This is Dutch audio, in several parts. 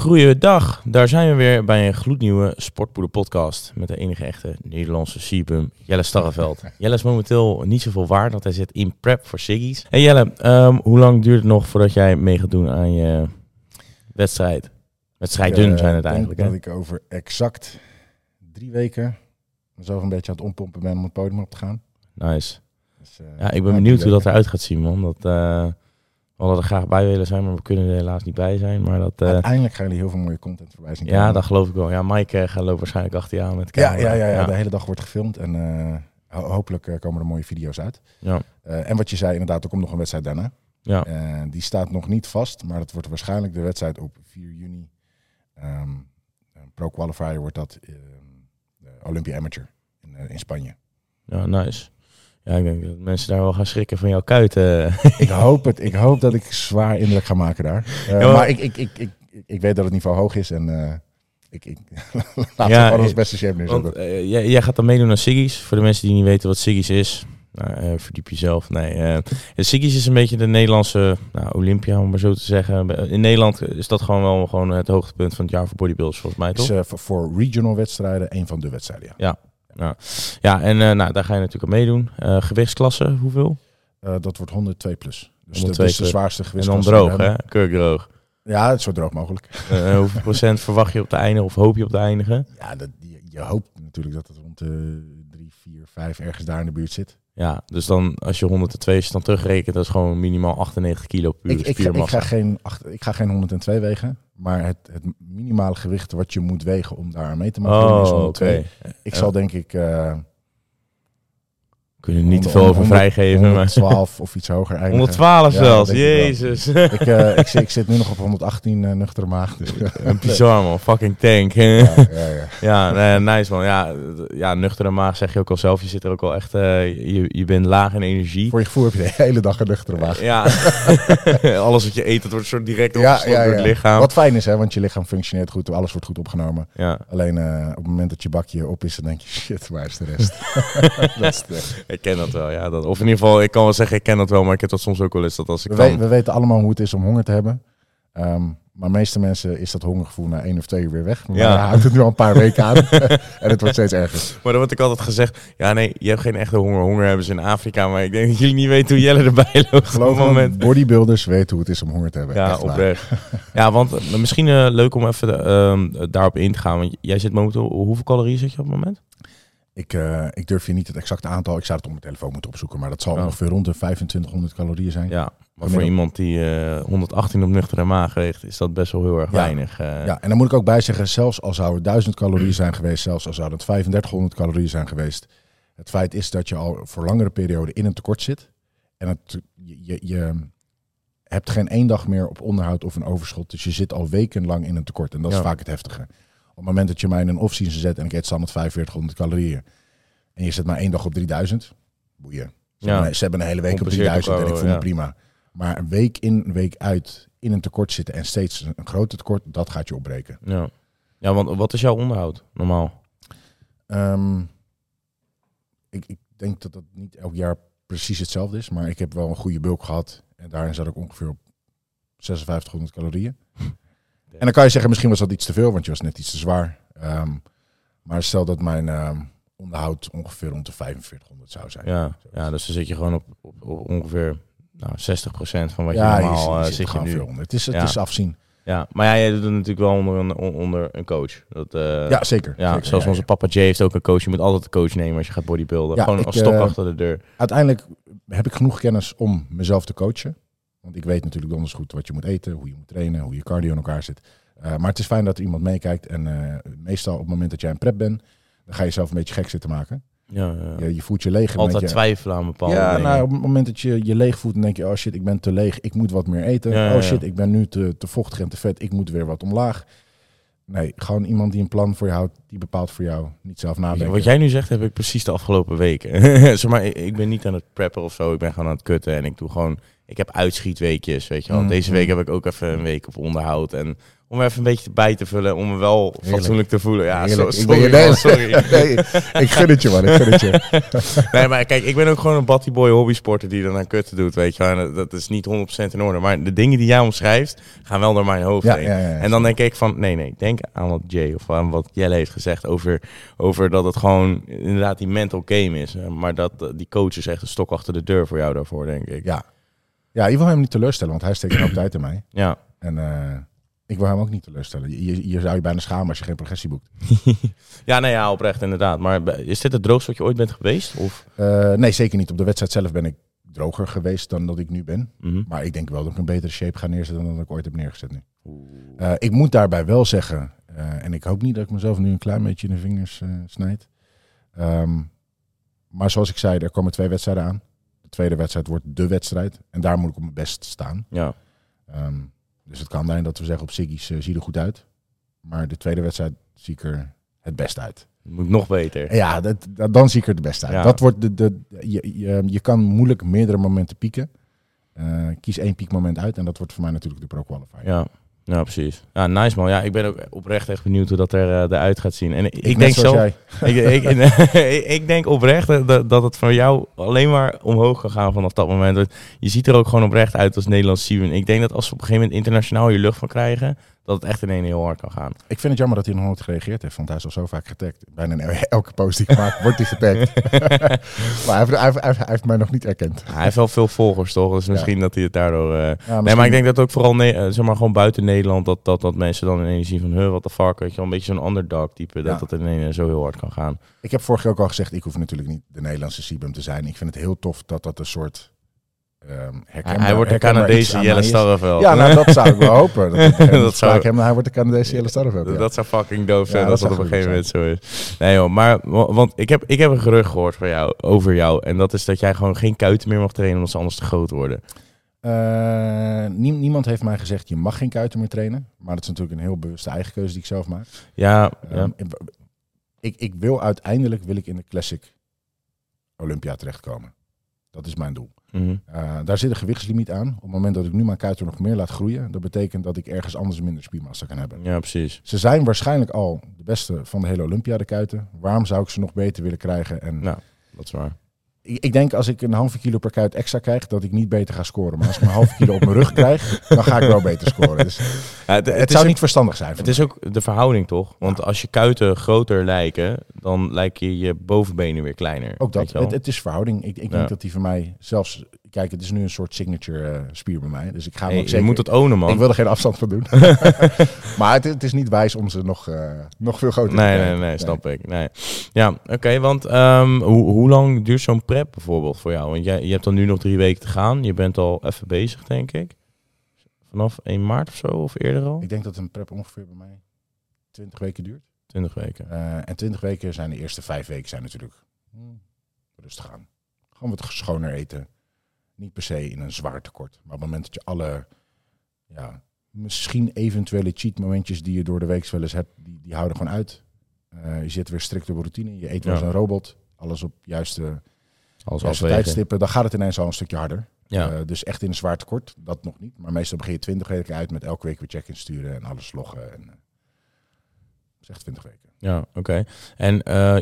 Goeiedag, daar zijn we weer bij een gloednieuwe Sportpoeder podcast met de enige echte Nederlandse Sierbum, Jelle Starreveld. Jelle is momenteel niet zoveel waard, want hij zit in prep voor Siggy's. Hey Jelle, ehm, hoe lang duurt het nog voordat jij mee gaat doen aan je wedstrijd? Wedstrijden Ik, zijn het eigenlijk, hè? dat ik over exact drie weken zo een beetje aan het ompompen ben om het podium op te gaan. Nice. Dus, eh, Ja, ik ben na benieuwd hoe dat eruit gaat zien, man. Dat, eh, we hadden er graag bij willen zijn, maar we kunnen er helaas niet bij zijn. Maar dat, eh, Uiteindelijk gaan jullie heel veel mooie content voorbij zien. ja, dat geloof ik wel. Ja, Mike eh, gaat loopt waarschijnlijk achter je aan met ja, camera. ja, ja, ja, de hele dag wordt gefilmd en eh, ho- hopelijk komen er mooie video's uit. ja. En wat je zei, inderdaad, er komt nog een wedstrijd daarna. ja. Die staat nog niet vast, maar dat wordt waarschijnlijk de wedstrijd op 4 juni. Ehm, een Pro Qualifier wordt dat ehm, Olympia Amateur in, in Spanje. ja, nice. Ja, ik denk dat mensen daar wel gaan schrikken van jouw kuiten. Ik hoop het. Ik hoop dat ik zwaar indruk ga maken daar. Eh, Ja, maar- ik, ik, ik, ik, ik weet dat het niveau hoog is en eh, ik, ik laat Ja, ik- beste shape Want neerzetten. eh, jij, jij gaat dan meedoen naar Siggy's. Voor de mensen die niet weten wat Siggy's is, nou, eh, verdiep jezelf. Nee, eh Siggy's is een beetje de Nederlandse nou, Olympia, om maar zo te zeggen. In Nederland is dat gewoon wel gewoon het hoogtepunt van het jaar voor bodybuilders, volgens mij, toch? is eh, voor, voor regional wedstrijden een van de wedstrijden. Ja. Ja, en eh, nou, daar ga je natuurlijk aan meedoen. Eh, gewichtsklasse, hoeveel? Eh, dat wordt 102 plus. Dus 102 dat is de zwaarste En dan gewichtsklasse. droog, hè? Kurkdroog. Ja, het zo droog mogelijk. Hoeveel procent verwacht je op te eindigen of hoop je op te eindigen? Ja, dat, je, je hoopt natuurlijk dat het rond de 3, 4, 5 ergens daar in de buurt zit. Ja, dus dan als je 102 is dan terugrekent, dat is gewoon minimaal 98 kilo puur Ik, ik, ga, ik, ga geen, acht- ik ga geen 102 wegen, maar het, het minimale gewicht wat je moet wegen om daar mee te mogen doen is Oh, 102. oké. Ik Ja. zal denk ik eh Kunnen niet te 100 veel over 100 vrijgeven. Maar 112 of iets hoger eindigen. 112 Ja, zelfs, ik jezus. Ik, eh, ik, zit- ik zit nu nog op 118 eh, nuchtere maag. Dus, Een bizar man, fucking tank. ja, ja, ja, ja. nee, nice man. Ja, ja, nuchtere maag zeg je ook al zelf. Je zit er ook al echt, eh, je, je bent laag in energie. Voor je gevoel heb je de hele dag een nuchtere maag. Ja, alles wat je eet, dat wordt soort direct ja, door het lichaam. Wat fijn is, hè, want je lichaam functioneert goed, alles wordt goed opgenomen. Ja, Alleen eh, op het moment dat je bakje op is, dan denk je, shit, waar is de rest? dat is de- ik ken dat wel. Ja, dat, of in ieder geval, ik kan wel zeggen, ik ken dat wel, maar ik heb dat soms ook wel eens. Dat als ik we, dan... we- we weten allemaal hoe het is om honger te hebben. Ehm, maar meeste mensen is dat hongergevoel na één of twee uur weer weg. Maar Ja. houdt het nu al een paar weken aan. en het wordt steeds erger. Maar dan wordt ik altijd gezegd, ja nee, je hebt geen echte honger. Honger hebben ze in Afrika, maar ik denk dat jullie niet weten hoe Jelle erbij loopt op het me, moment. bodybuilders weten hoe het is om honger te hebben. Ja, oprecht. ja, want eh, misschien eh, leuk om even ehm, daarop in te gaan. Want jij zit momenteel, hoeveel calorieën zit je op het moment? Ik, eh, ik durf je niet het exacte aantal. Ik zou het op mijn telefoon moeten opzoeken. Maar dat zal Oh. ongeveer rond de 2500 calorieën zijn. Ja, maar voor iemand die eh 118 op nuchtere maag weegt, is dat best wel heel erg Ja. weinig. eh. Ja, en dan moet ik ook bij zeggen, zelfs al zou het 1000 calorieën zijn geweest, zelfs al zou het 3500 calorieën zijn geweest. Het feit is dat je al voor langere periode in een tekort zit. En het, je, je, je hebt geen één dag meer op onderhoud of een overschot. Dus je zit al wekenlang in een tekort. En dat Ja. is vaak het heftige. Op het moment dat je mij in een off-season zet en ik eet standaard 4500 calorieën. En je zet maar één dag op 3000. Boeien. Ze, Ja. hebben, ze hebben een hele week op Compenseert 3000 en ik voel me prima. Maar een week in, een week uit in een tekort zitten en steeds een, een groter tekort, dat gaat je opbreken. Ja. ja, want wat is jouw onderhoud normaal? Ehm, ik, ik denk dat dat niet elk jaar precies hetzelfde is, maar ik heb wel een goede bulk gehad. En daarin zat ik ongeveer op 5600 calorieën. En dan kan je zeggen, misschien was dat iets te veel, want je was net iets te zwaar. Ehm, maar stel dat mijn ehm, onderhoud ongeveer rond de 4500 zou zijn. Ja, ja dus dan zit je gewoon op, op, op ongeveer nou, 60% van wat Ja, je je, normaal je eh, zit zit je gewoon nu. veel onder. Het is, het Ja. is afzien. Ja, maar ja, jij doet het natuurlijk wel onder een, on- onder een coach. Dat, eh, ja, zeker. Ja, zeker, zoals onze papa Jay heeft ook een coach. Je moet altijd een coach nemen als je gaat bodybuilden. Ja, Gewoon ik, als stok eh, achter de deur. Uiteindelijk heb ik genoeg kennis om mezelf te coachen. Want ik weet natuurlijk donders goed wat je moet eten, hoe je moet trainen, hoe je cardio in elkaar zit. Eh, maar het is fijn dat er iemand meekijkt. En eh, meestal op het moment dat jij een prep bent, dan ga je jezelf een beetje gek zitten maken. Ja, ja. Je, je voelt je leeg. Altijd je, twijfelen aan bepaalde Ja, dingen. nou, op het moment dat je je leeg voelt, dan denk je, oh shit, ik ben te leeg, ik moet wat meer eten. Ja. Oh shit, ik ben nu te, te vochtig en te vet, ik moet weer wat omlaag. Nee, gewoon iemand die een plan voor je houdt, die bepaalt voor jou, niet zelf nadenken. Wat jij nu zegt, heb ik precies de afgelopen weken. zeg maar, ik, ben niet aan het preppen of zo. Ik ben gewoon aan het kutten. En ik doe gewoon... ik heb uitschietweekjes, weet je wel. Mm, Deze week mm. heb ik ook even een week op onderhoud. En om even een beetje bij te vullen, om me wel fatsoenlijk te voelen. Ja, zo. Ik ben sorry, nee. nee, ik gun het je, man. Ik gun het je. Nee, maar kijk, ik ben ook gewoon een battyboy hobbysporter die dan aan kutten doet, weet je. En dat- is niet 100% in orde. Maar de dingen die jij omschrijft, gaan wel door mijn hoofd Ja, heen. ja, ja, ja. En dan denk ik van, nee, nee, denk aan wat Jay of aan wat Jelle heeft gezegd over, over dat het gewoon inderdaad die mental game is. Eh, Maar dat eh, die coach is echt een stok achter de deur voor jou daarvoor, denk ik. Ja. ja, je wil hem niet teleurstellen, want hij steekt een hoop tijd in mij. Ja. En eh, ik wil hem ook niet teleurstellen. Je, zou je bijna schamen als je geen progressie boekt. Ja, nee, ja, oprecht inderdaad. Maar is dit het droogst wat je ooit bent geweest? Of? Eh, nee, zeker niet. Op de wedstrijd zelf ben ik droger geweest dan dat ik nu ben. Mhm. Maar ik denk wel dat ik een betere shape ga neerzetten dan dat ik ooit heb neergezet nu. Eh, ik moet daarbij wel zeggen, eh, en ik hoop niet dat ik mezelf nu een klein beetje in de vingers snijd. Ehm, maar zoals ik zei, er komen twee wedstrijden aan. De tweede wedstrijd wordt de wedstrijd. En daar moet ik op mijn best staan. Ja. Ehm, dus het kan zijn dat we zeggen op Siggy's eh, zie er goed uit. Maar de tweede wedstrijd zie ik er het best uit. Moet nog beter. Ja, dat, dat- dan zie ik er het best uit. Ja. Dat wordt de, de, je, je, je kan moeilijk meerdere momenten pieken. Eh, kies één piekmoment uit en dat wordt voor mij natuurlijk de Pro Qualifier. Ja. Ja, precies. Ja, nice man. Ja, ik ben ook oprecht echt benieuwd hoe dat er, eh, eruit gaat zien. En ik, denk jij. ik, ik, ik denk oprecht dat, dat het voor jou alleen maar omhoog kan gaan vanaf dat moment. Je ziet er ook gewoon oprecht uit als Nederlands Steven. Ik denk dat als we op een gegeven moment internationaal je lucht van krijgen, dat het echt in één heel hard kan gaan. Ik vind het jammer dat hij nog nooit gereageerd heeft, want hij is al zo vaak getagd. Bijna in elke post die ik maak wordt hij getagd. maar hij heeft, hij, heeft, hij heeft- hij heeft mij nog niet erkend. Hij heeft wel veel volgers, toch? Dus misschien dat hij het daardoor... eh, Ja, Nee, maar ik denk dat ook vooral eh, zeg maar, gewoon buiten Nederland, dat, dat, dat mensen dan ineens zien van, huh, what the fuck, weet je wel, een beetje zo'n underdog type, dat Ja. dat ineens zo heel hard kan gaan. Ik heb vorig jaar ook al gezegd, ik hoef natuurlijk niet de Nederlandse Sibum te zijn. Ik vind het heel tof dat dat een soort ehm Hij, herkenbaar, hij wordt de Canadese Jelle. Starreveld. Ja, nou dat zou ik wel hopen. Dat, Dat zou- hem, hij wordt de Canadese Jelle Starreveld. Ja. Dat zou fucking doof zijn Ja, als dat dat op een gegeven moment zo is. Nee joh, maar wa- want ik heb, ik heb een gerucht gehoord van jou, over jou. En dat is dat jij gewoon geen kuiten meer mag trainen omdat ze anders te groot worden. Eh, nie- niemand heeft mij gezegd, je mag geen kuiten meer trainen. Maar dat is natuurlijk een heel bewuste eigen keuze die ik zelf maak. Ja, ja. Ehm, ik, ik wil uiteindelijk wil ik in de Classic Olympia terechtkomen. Dat is mijn doel. mhm. Eh, daar zit een gewichtslimiet aan. Op het moment dat ik nu mijn kuiten nog meer laat groeien, dat betekent dat ik ergens anders minder spiermassa kan hebben. ja, precies. Ze zijn waarschijnlijk al de beste van de hele Olympia, de kuiten. Waarom zou ik ze nog beter willen krijgen? En Nou, dat is waar. Ik, denk als ik een halve kilo per kuit extra krijg, dat ik niet beter ga scoren. Maar als ik een halve kilo op mijn rug krijg, dan ga ik wel beter scoren. Dus Ja, het, het, zou ook- niet verstandig zijn. Het is ook de verhouding toch? Want als je kuiten groter lijken, dan lijken je je bovenbenen weer kleiner. Ook dat. Het, het is verhouding. Ik, ik Ja. denk dat die voor mij zelfs... Kijk, het is nu een soort signature eh, spier bij mij. Dus ik ga Hey, ook je zeker... moet het ownen, man. Ik wil er geen afstand van doen. maar het, het is niet wijs om ze nog, eh, nog veel groter te Nee, krijgen. nee, nee, snap ik. Nee. Ja, oké, want ehm, hoe, hoe lang duurt zo'n prep bijvoorbeeld voor jou? Want jij, je hebt dan nu nog drie weken te gaan. Je bent al even bezig, denk ik. Vanaf 1 maart of zo, of eerder al? Ik denk dat een prep ongeveer bij mij 20 weken duurt. 20 weken. Eh, en 20 weken zijn de eerste vijf weken zijn natuurlijk hmm, rustig aan. Gewoon wat schoner eten. Niet per se in een zwaar tekort. Maar op het moment dat je alle, ja, misschien eventuele cheat momentjes die je door de week wel eens hebt, die, die houden gewoon uit. Eh, je zit weer strikt op routine. Je eet wel als Ja. een robot. Alles op juiste, Als juiste tijdstippen. Dan gaat het ineens al een stukje harder. Ja. Eh, dus echt in een zwaar tekort, dat nog niet. Maar meestal begin je 20 weken uit met elke week weer check-in sturen en alles loggen. En, eh, echt 20 weken. Ja, oké. En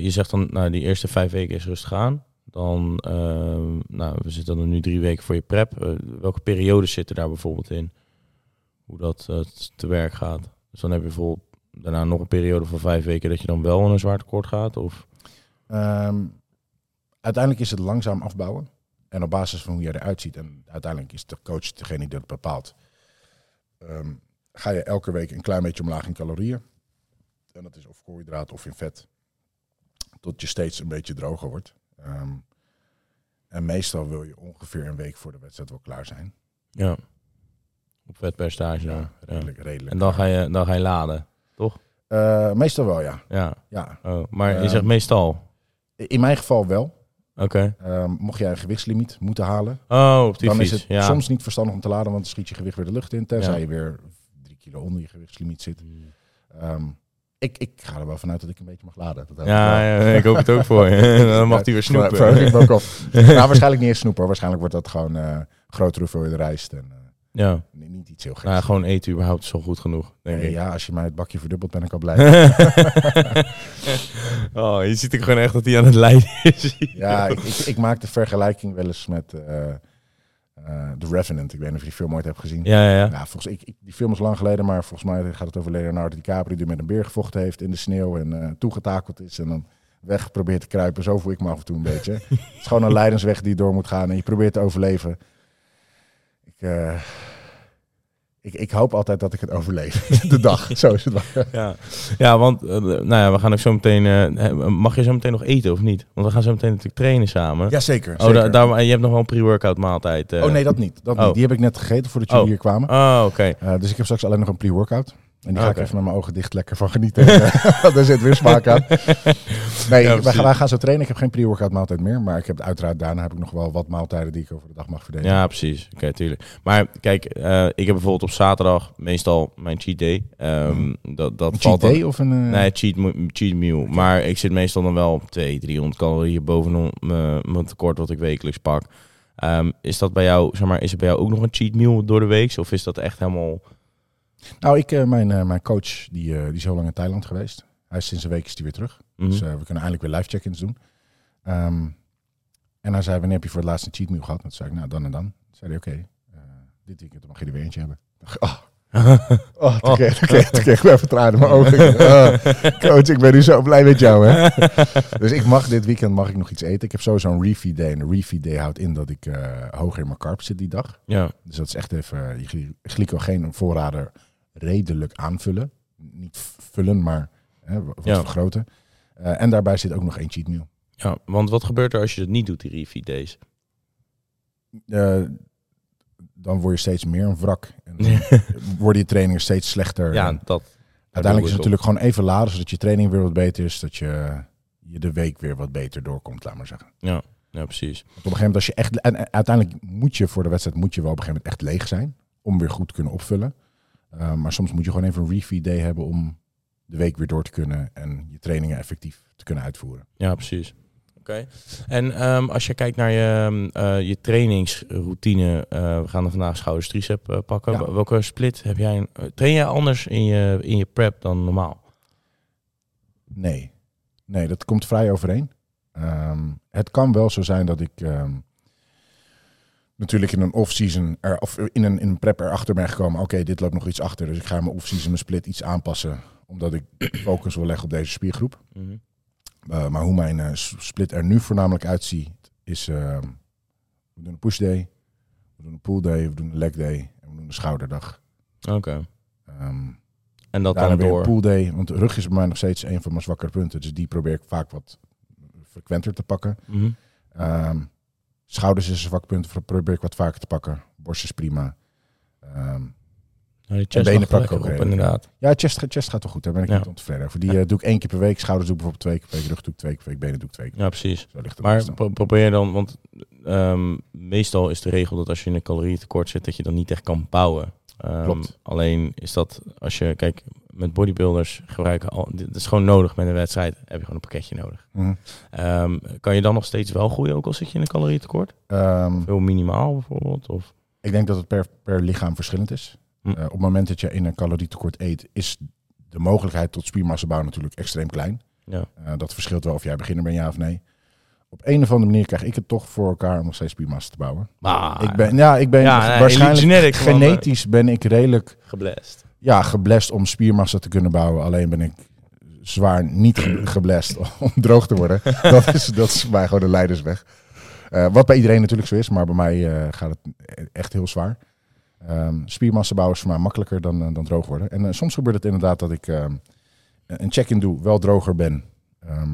je zegt dan, nou, die eerste vijf weken is rustig aan. Dan, ehm, nou, we zitten dan nu drie weken voor je prep. Eh, welke periodes zitten daar bijvoorbeeld in? Hoe dat eh, te werk gaat. Dus dan heb je bijvoorbeeld daarna nog een periode van vijf weken dat je dan wel in een zwaar tekort gaat? Of? Ehm, uiteindelijk is het langzaam afbouwen. En op basis van hoe je eruit ziet, en uiteindelijk is de coach degene die dat bepaalt, ehm, ga je elke week een klein beetje omlaag in calorieën. En dat is of koolhydraten of in vet. Tot je steeds een beetje droger wordt. En meestal wil je ongeveer een week voor de wedstrijd wel klaar zijn. Ja. Op vetpercentage dan. Ja. redelijk, redelijk. En dan ga, je, dan ga je laden. Eh, meestal wel, ja. Ja. ja. Oh, maar je Ehm, zegt meestal. In mijn geval wel. Oké. Ehm, mocht jij een gewichtslimiet moeten halen, Oh, op die dan fiets. is het ja. soms niet verstandig om te laden, want dan schiet je gewicht weer de lucht in, tenzij Ja. je weer drie kilo onder je gewichtslimiet zit. Ehm, ik, ik ga er wel vanuit dat ik een beetje mag laden. Dat Ja, ja, ik hoop het ook voor je. dan mag hij weer snoepen. nou, waarschijnlijk niet eens snoepen. hoor. Waarschijnlijk wordt dat gewoon eh, grotere hoeveelheid rijst. En, eh, Ja, nee, niet iets heel geks. nou, gewoon eten überhaupt is al goed genoeg, denk Nee, ik. ja, als je mij het bakje verdubbelt, ben ik al blij. oh, je ziet ook gewoon echt dat hij aan het lijden is. ja, ik, ik, ik maak de vergelijking wel eens met eh, eh, The Revenant. Ik weet niet of je die film ooit hebt gezien. Ja, ja, ja. Ja, volgens ik, ik- die film is lang geleden, maar volgens mij gaat het over Leonardo DiCaprio die met een beer gevochten heeft in de sneeuw en eh, toegetakeld is en dan weg probeert te kruipen. Zo voel ik me af en toe een beetje. Het is gewoon een leidensweg die je door moet gaan en je probeert te overleven. Ik, eh, ik, ik hoop altijd dat ik het overleef. De dag, zo is het wel. Ja, ja want eh, nou ja, we gaan ook zo meteen... eh, mag je zo meteen nog eten of niet? Want we gaan zo meteen natuurlijk trainen samen. Jazeker. oh, da- daar, je hebt nog wel een pre-workout maaltijd. eh. oh nee, dat niet. Dat Oh. niet. Die heb ik net gegeten voordat jullie Oh. hier kwamen. Oh, oké. Dus ik heb straks alleen nog een pre-workout. En die ga ik even met mijn ogen dicht lekker van genieten. Daar zit weer smaak aan. Nee, Ja, wij, gaan, wij gaan zo trainen. Ik heb geen pre-workout maaltijd meer. Maar ik heb uiteraard daarna heb ik nog wel wat maaltijden die ik over de dag mag verdelen. Ja, precies. Oké, tuurlijk. Maar kijk, eh, ik heb bijvoorbeeld op zaterdag meestal mijn cheat day. Ehm, dat dat Een valt cheat day of een... eh, Nee, cheat, cheat meal. Maar ik zit meestal dan wel op 200, 300 calorieën bovenop mijn mijn tekort wat ik wekelijks pak. Ehm, is dat bij jou, zeg maar, is er bij jou ook nog een cheat meal door de week? Of is dat echt helemaal... Nou, ik, eh, mijn, eh, mijn coach die, eh, die is heel lang in Thailand geweest. Hij is sinds een week is die weer terug. Mhm. Dus we kunnen eindelijk weer live check-ins doen. Ehm, en hij zei, wanneer heb je voor het laatst een cheat meal gehad? En toen zei ik, nou dan en dan. Toen zei hij, oké, dit weekend mag je er weer eentje hebben. Oh, oh, toen kreeg, toen kreeg, toen kreeg ik in mijn ogen. Oh, coach, ik ben nu zo blij met jou. Hè? dus ik mag dit weekend mag ik nog iets eten. Ik heb sowieso een refeed day. En een refeed day houdt in dat ik hoger in mijn carb zit die dag. ja, Dus dat is echt even je gly- glycogeen voorraden redelijk aanvullen. Niet vullen, maar hè, wat Ja. vergroten. Eh, en daarbij zit ook nog één cheat meal. ja, want wat gebeurt er als je het niet doet, die refeed days? Eh, dan word je steeds meer een wrak. En worden je trainingen steeds slechter. ja, En dat... uiteindelijk is het natuurlijk gewoon even laden, zodat je training weer wat beter is. Dat je, je de week weer wat beter doorkomt, laat maar zeggen. Ja, ja, precies. Want op een gegeven moment, als je echt. En uiteindelijk moet je voor de wedstrijd moet je wel op een gegeven moment echt leeg zijn. Om weer goed te kunnen opvullen. Eh, maar soms moet je gewoon even een refeed day hebben om de week weer door te kunnen. En je trainingen effectief te kunnen uitvoeren. Ja, precies. Oké. En ehm, als je kijkt naar je, ehm, eh, je trainingsroutine, eh, we gaan er vandaag schouders tricep pakken. Ja. Welke split heb jij? train jij anders in je, in je prep dan normaal? Nee. Nee, dat komt vrij overeen. Ehm, het kan wel zo zijn dat ik natuurlijk in een off-season er, of in een, in een prep erachter ben gekomen. Oké, dit loopt nog iets achter. Dus ik ga mijn off-season mijn split iets aanpassen. Omdat ik focus wil leggen op deze spiergroep. Mhm. Uh, maar hoe mijn eh, split er nu voornamelijk uitziet, is ehm, we doen een push day, we doen een pull day, we doen een leg day en we doen een schouderdag. Oké. Ehm En dat dan weer door. een pull day, want de rug is bij mij nog steeds een van mijn zwakkere punten, dus die probeer ik vaak wat frequenter te pakken. Mhm. Ehm, schouders is een zwak punt, probeer ik wat vaker te pakken. Borst is prima. Nou, chest benen pak ik ook op, inderdaad. ja, chest, chest gaat wel goed, daar ben ik Ja. niet ontevreden over. Die eh, doe ik één keer per week, schouders doe ik bijvoorbeeld twee keer per week, rug doe ik twee keer per week, benen doe ik twee keer. Ja, precies. Zo ligt Maar pro- probeer dan, want ehm, meestal is de regel dat als je in een calorietekort zit, dat je dan niet echt kan bouwen. Ehm, Klopt. Alleen is dat als je, kijk, met bodybuilders gebruiken al, dit is gewoon nodig met een wedstrijd, heb je gewoon een pakketje nodig. Mhm. Ehm, kan je dan nog steeds wel groeien, ook al zit je in een calorietekort? Ehm, Veel minimaal bijvoorbeeld? Of? Ik denk dat het per, per lichaam verschillend is. Hm. Eh, op het moment dat je in een calorietekort eet, is de mogelijkheid tot spiermassa bouwen natuurlijk extreem klein. Ja. Eh, dat verschilt wel of jij beginner bent, ja of nee. Op een of andere manier krijg ik het toch voor elkaar om nog steeds spiermassa te bouwen. Maar, ik ben, ja, ik ben Ja, waarschijnlijk genetisch ben ik redelijk geblest. Ja, geblest om spiermassa te kunnen bouwen. Alleen ben ik zwaar niet ge- geblest om droog te worden. Dat is, dat is bij mij gewoon de leidersweg. Eh, wat bij iedereen natuurlijk zo is, maar bij mij eh, gaat het echt heel zwaar. Ehm, spiermassa bouwen is voor mij makkelijker dan, eh, dan droog worden. En soms gebeurt het inderdaad dat ik ehm, een check-in doe, wel droger ben. ehm,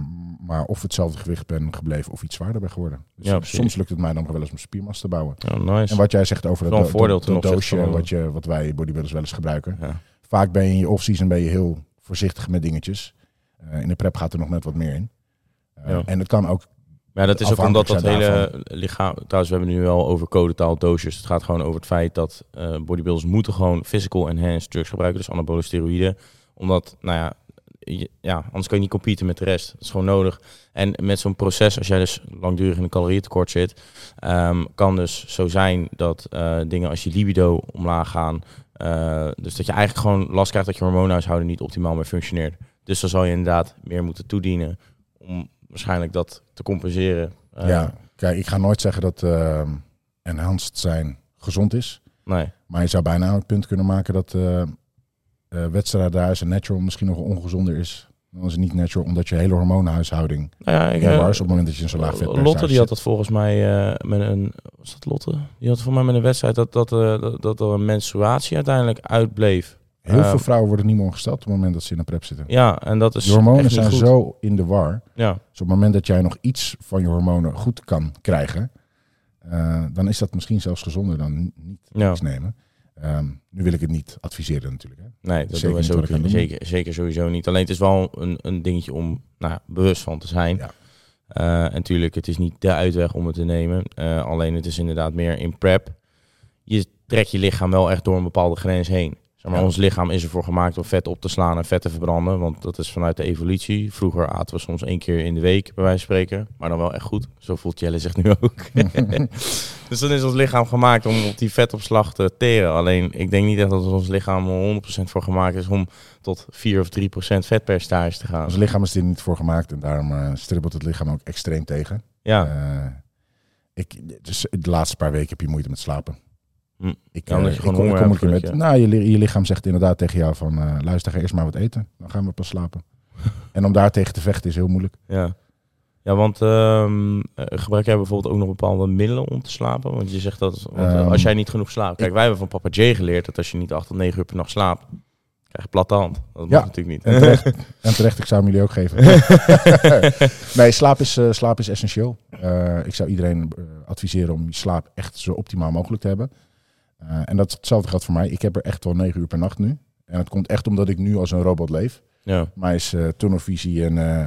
maar of hetzelfde gewicht ben gebleven of iets zwaarder ben geworden. Dus Ja, eh, soms lukt het mij dan nog wel eens om spiermassa te bouwen. Ja, nice. En wat jij zegt over dat, do- dat, doosje van- wat, je, wat wij bodybuilders wel eens gebruiken ja. vaak ben je in je off-season ben je heel voorzichtig met dingetjes. Eh, in de prep gaat er nog net wat meer in. Eh. En het kan ook, Ja, dat is ook omdat dat hele lichaam... Trouwens, we hebben nu wel over codetaal doosjes. Het gaat gewoon over het feit dat eh bodybuilders moeten gewoon physical enhanced drugs gebruiken. Dus anabole steroïden. Omdat, nou ja, je- ja, anders kan je niet competen met de rest. Dat is gewoon nodig. En met zo'n proces, als jij dus langdurig in een calorieëntekort zit, ehm, kan dus zo zijn dat eh, dingen als je libido omlaag gaan, eh, dus dat je eigenlijk gewoon last krijgt dat je hormoonhuishouden niet optimaal meer functioneert. Dus dan zal je inderdaad meer moeten toedienen om waarschijnlijk dat te compenseren. Eh, ja, kijk, ik ga nooit zeggen dat ehm enhanced zijn gezond is. Nee. Maar je zou bijna het punt kunnen maken dat eh wedstrijden daar is en natural misschien nog ongezonder is. Dan is het niet natural, omdat je hele hormoonhuishouding Nou ja, ik, is op het moment dat je een zo laag vetpercentage Lotte die had dat volgens mij eh, met een. Was dat Lotte? Die had volgens mij met een wedstrijd dat, dat, dat, dat er een menstruatie uiteindelijk uitbleef. Heel veel vrouwen worden niet meer ongesteld op het moment dat ze in een prep zitten. Ja, en dat is. De hormonen zijn goed. zo in de war. Ja, Dus op het moment dat jij nog iets van je hormonen goed kan krijgen, dan is dat misschien zelfs gezonder dan ni- niet Ja. iets nemen. Ehm, nu wil ik het niet adviseren natuurlijk. Hè. nee, dat Zeker doen we zo, zeker, zeker sowieso niet. Alleen het is wel een, een dingetje om nou, bewust van te zijn. Ja. Eh, en natuurlijk, het is niet de uitweg om het te nemen. Eh, alleen het is inderdaad meer in prep. Je trekt je lichaam wel echt door een bepaalde grens heen. Zeg maar, Ja. Ons lichaam is ervoor gemaakt om vet op te slaan en vet te verbranden. Want dat is vanuit de evolutie. Vroeger aten we soms één keer in de week, bij wijze van spreken. Maar dan wel echt goed. Zo voelt Jelle zich nu ook. dus dan is ons lichaam gemaakt om op die vetopslag te teren. Alleen, ik denk niet echt dat ons lichaam er 100% voor gemaakt is om tot 4 of 3% vetpercentage te gaan. Ons lichaam is er niet voor gemaakt en daarom eh, stribbelt het lichaam ook extreem tegen. Ja, Eh, ik, dus de laatste paar weken heb je moeite met slapen. Hm. Ik, Ja, omdat eh, je gewoon ik, kom- een keer met, nou, je, je lichaam zegt inderdaad tegen jou van, eh, luister, ga eerst maar wat eten. Dan gaan we pas slapen. en om daar tegen te vechten is heel moeilijk. ja. Ja, want ehm, eh, gebruik jij bijvoorbeeld ook nog bepaalde middelen om te slapen? Want je zegt dat want, eh, Ehm, als jij niet genoeg slaapt. Kijk, ik- wij hebben van papa J geleerd dat als je niet 8 tot 9 uur per nacht slaapt, krijg je platte hand. Dat Ja. mag natuurlijk niet. En terecht, en terecht, ik zou hem jullie ook geven. nee, slaap is, slaap is essentieel. Ik zou iedereen adviseren om je slaap echt zo optimaal mogelijk te hebben. Eh, en dat hetzelfde geldt voor mij. Ik heb er echt wel negen uur per nacht nu. En het komt echt omdat ik nu als een robot leef. ja. Mij is eh tunnelvisie en eh,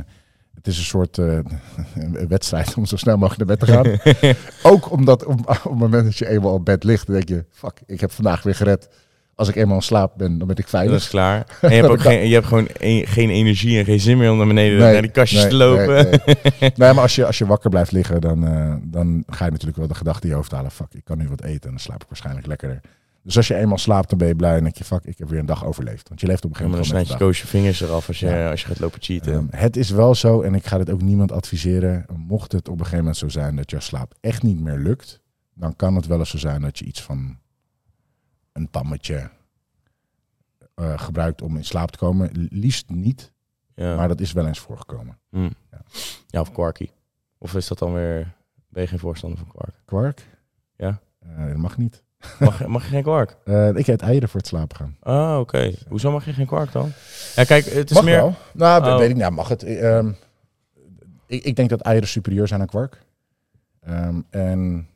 het is een soort een wedstrijd om zo snel mogelijk naar bed te gaan. Ook omdat op, op het moment dat je eenmaal op bed ligt, dan denk je, fuck, ik heb vandaag weer gered. Als ik eenmaal in slaap ben, dan ben ik Dat veilig. is klaar. En je hebt ook geen, je hebt gewoon een- geen energie en geen zin meer om naar beneden Nee, naar die kastjes nee, te lopen. Nee, maar als je, als je wakker blijft liggen, dan, eh, dan ga je natuurlijk wel de gedachte in je hoofd halen. Fuck, ik kan nu wat eten en dan slaap ik waarschijnlijk lekkerder. Dus als je eenmaal slaapt, dan ben je blij en denk je, fuck, ik heb weer een dag overleefd. Want je leeft op een gegeven dan moment snijd met je koos je vingers eraf als je, Ja. als je gaat lopen cheaten. Ehm, het is wel zo, en ik ga dit ook niemand adviseren, mocht het op een gegeven moment zo zijn dat je slaap echt niet meer lukt, dan kan het wel eens zo zijn dat je iets van een pammetje eh, gebruikt om in slaap te komen. Liefst niet, ja. maar dat is wel eens voorgekomen. Hm. Ja. ja, of kwarkie. Of is dat dan weer... Ben je geen voorstander van kwark? Kwark? Ja. Eh, dat mag niet. Mag, mag je geen kwark? Eh, ik eet eieren voor het slapen gaan. Ah, oké. Hoezo mag je geen kwark dan? Ja, kijk, het is mag meer... wel. Nou, Oh. weet ik, nou, mag het. Ehm, ik, ik denk dat eieren superieur zijn aan kwark. Ehm, en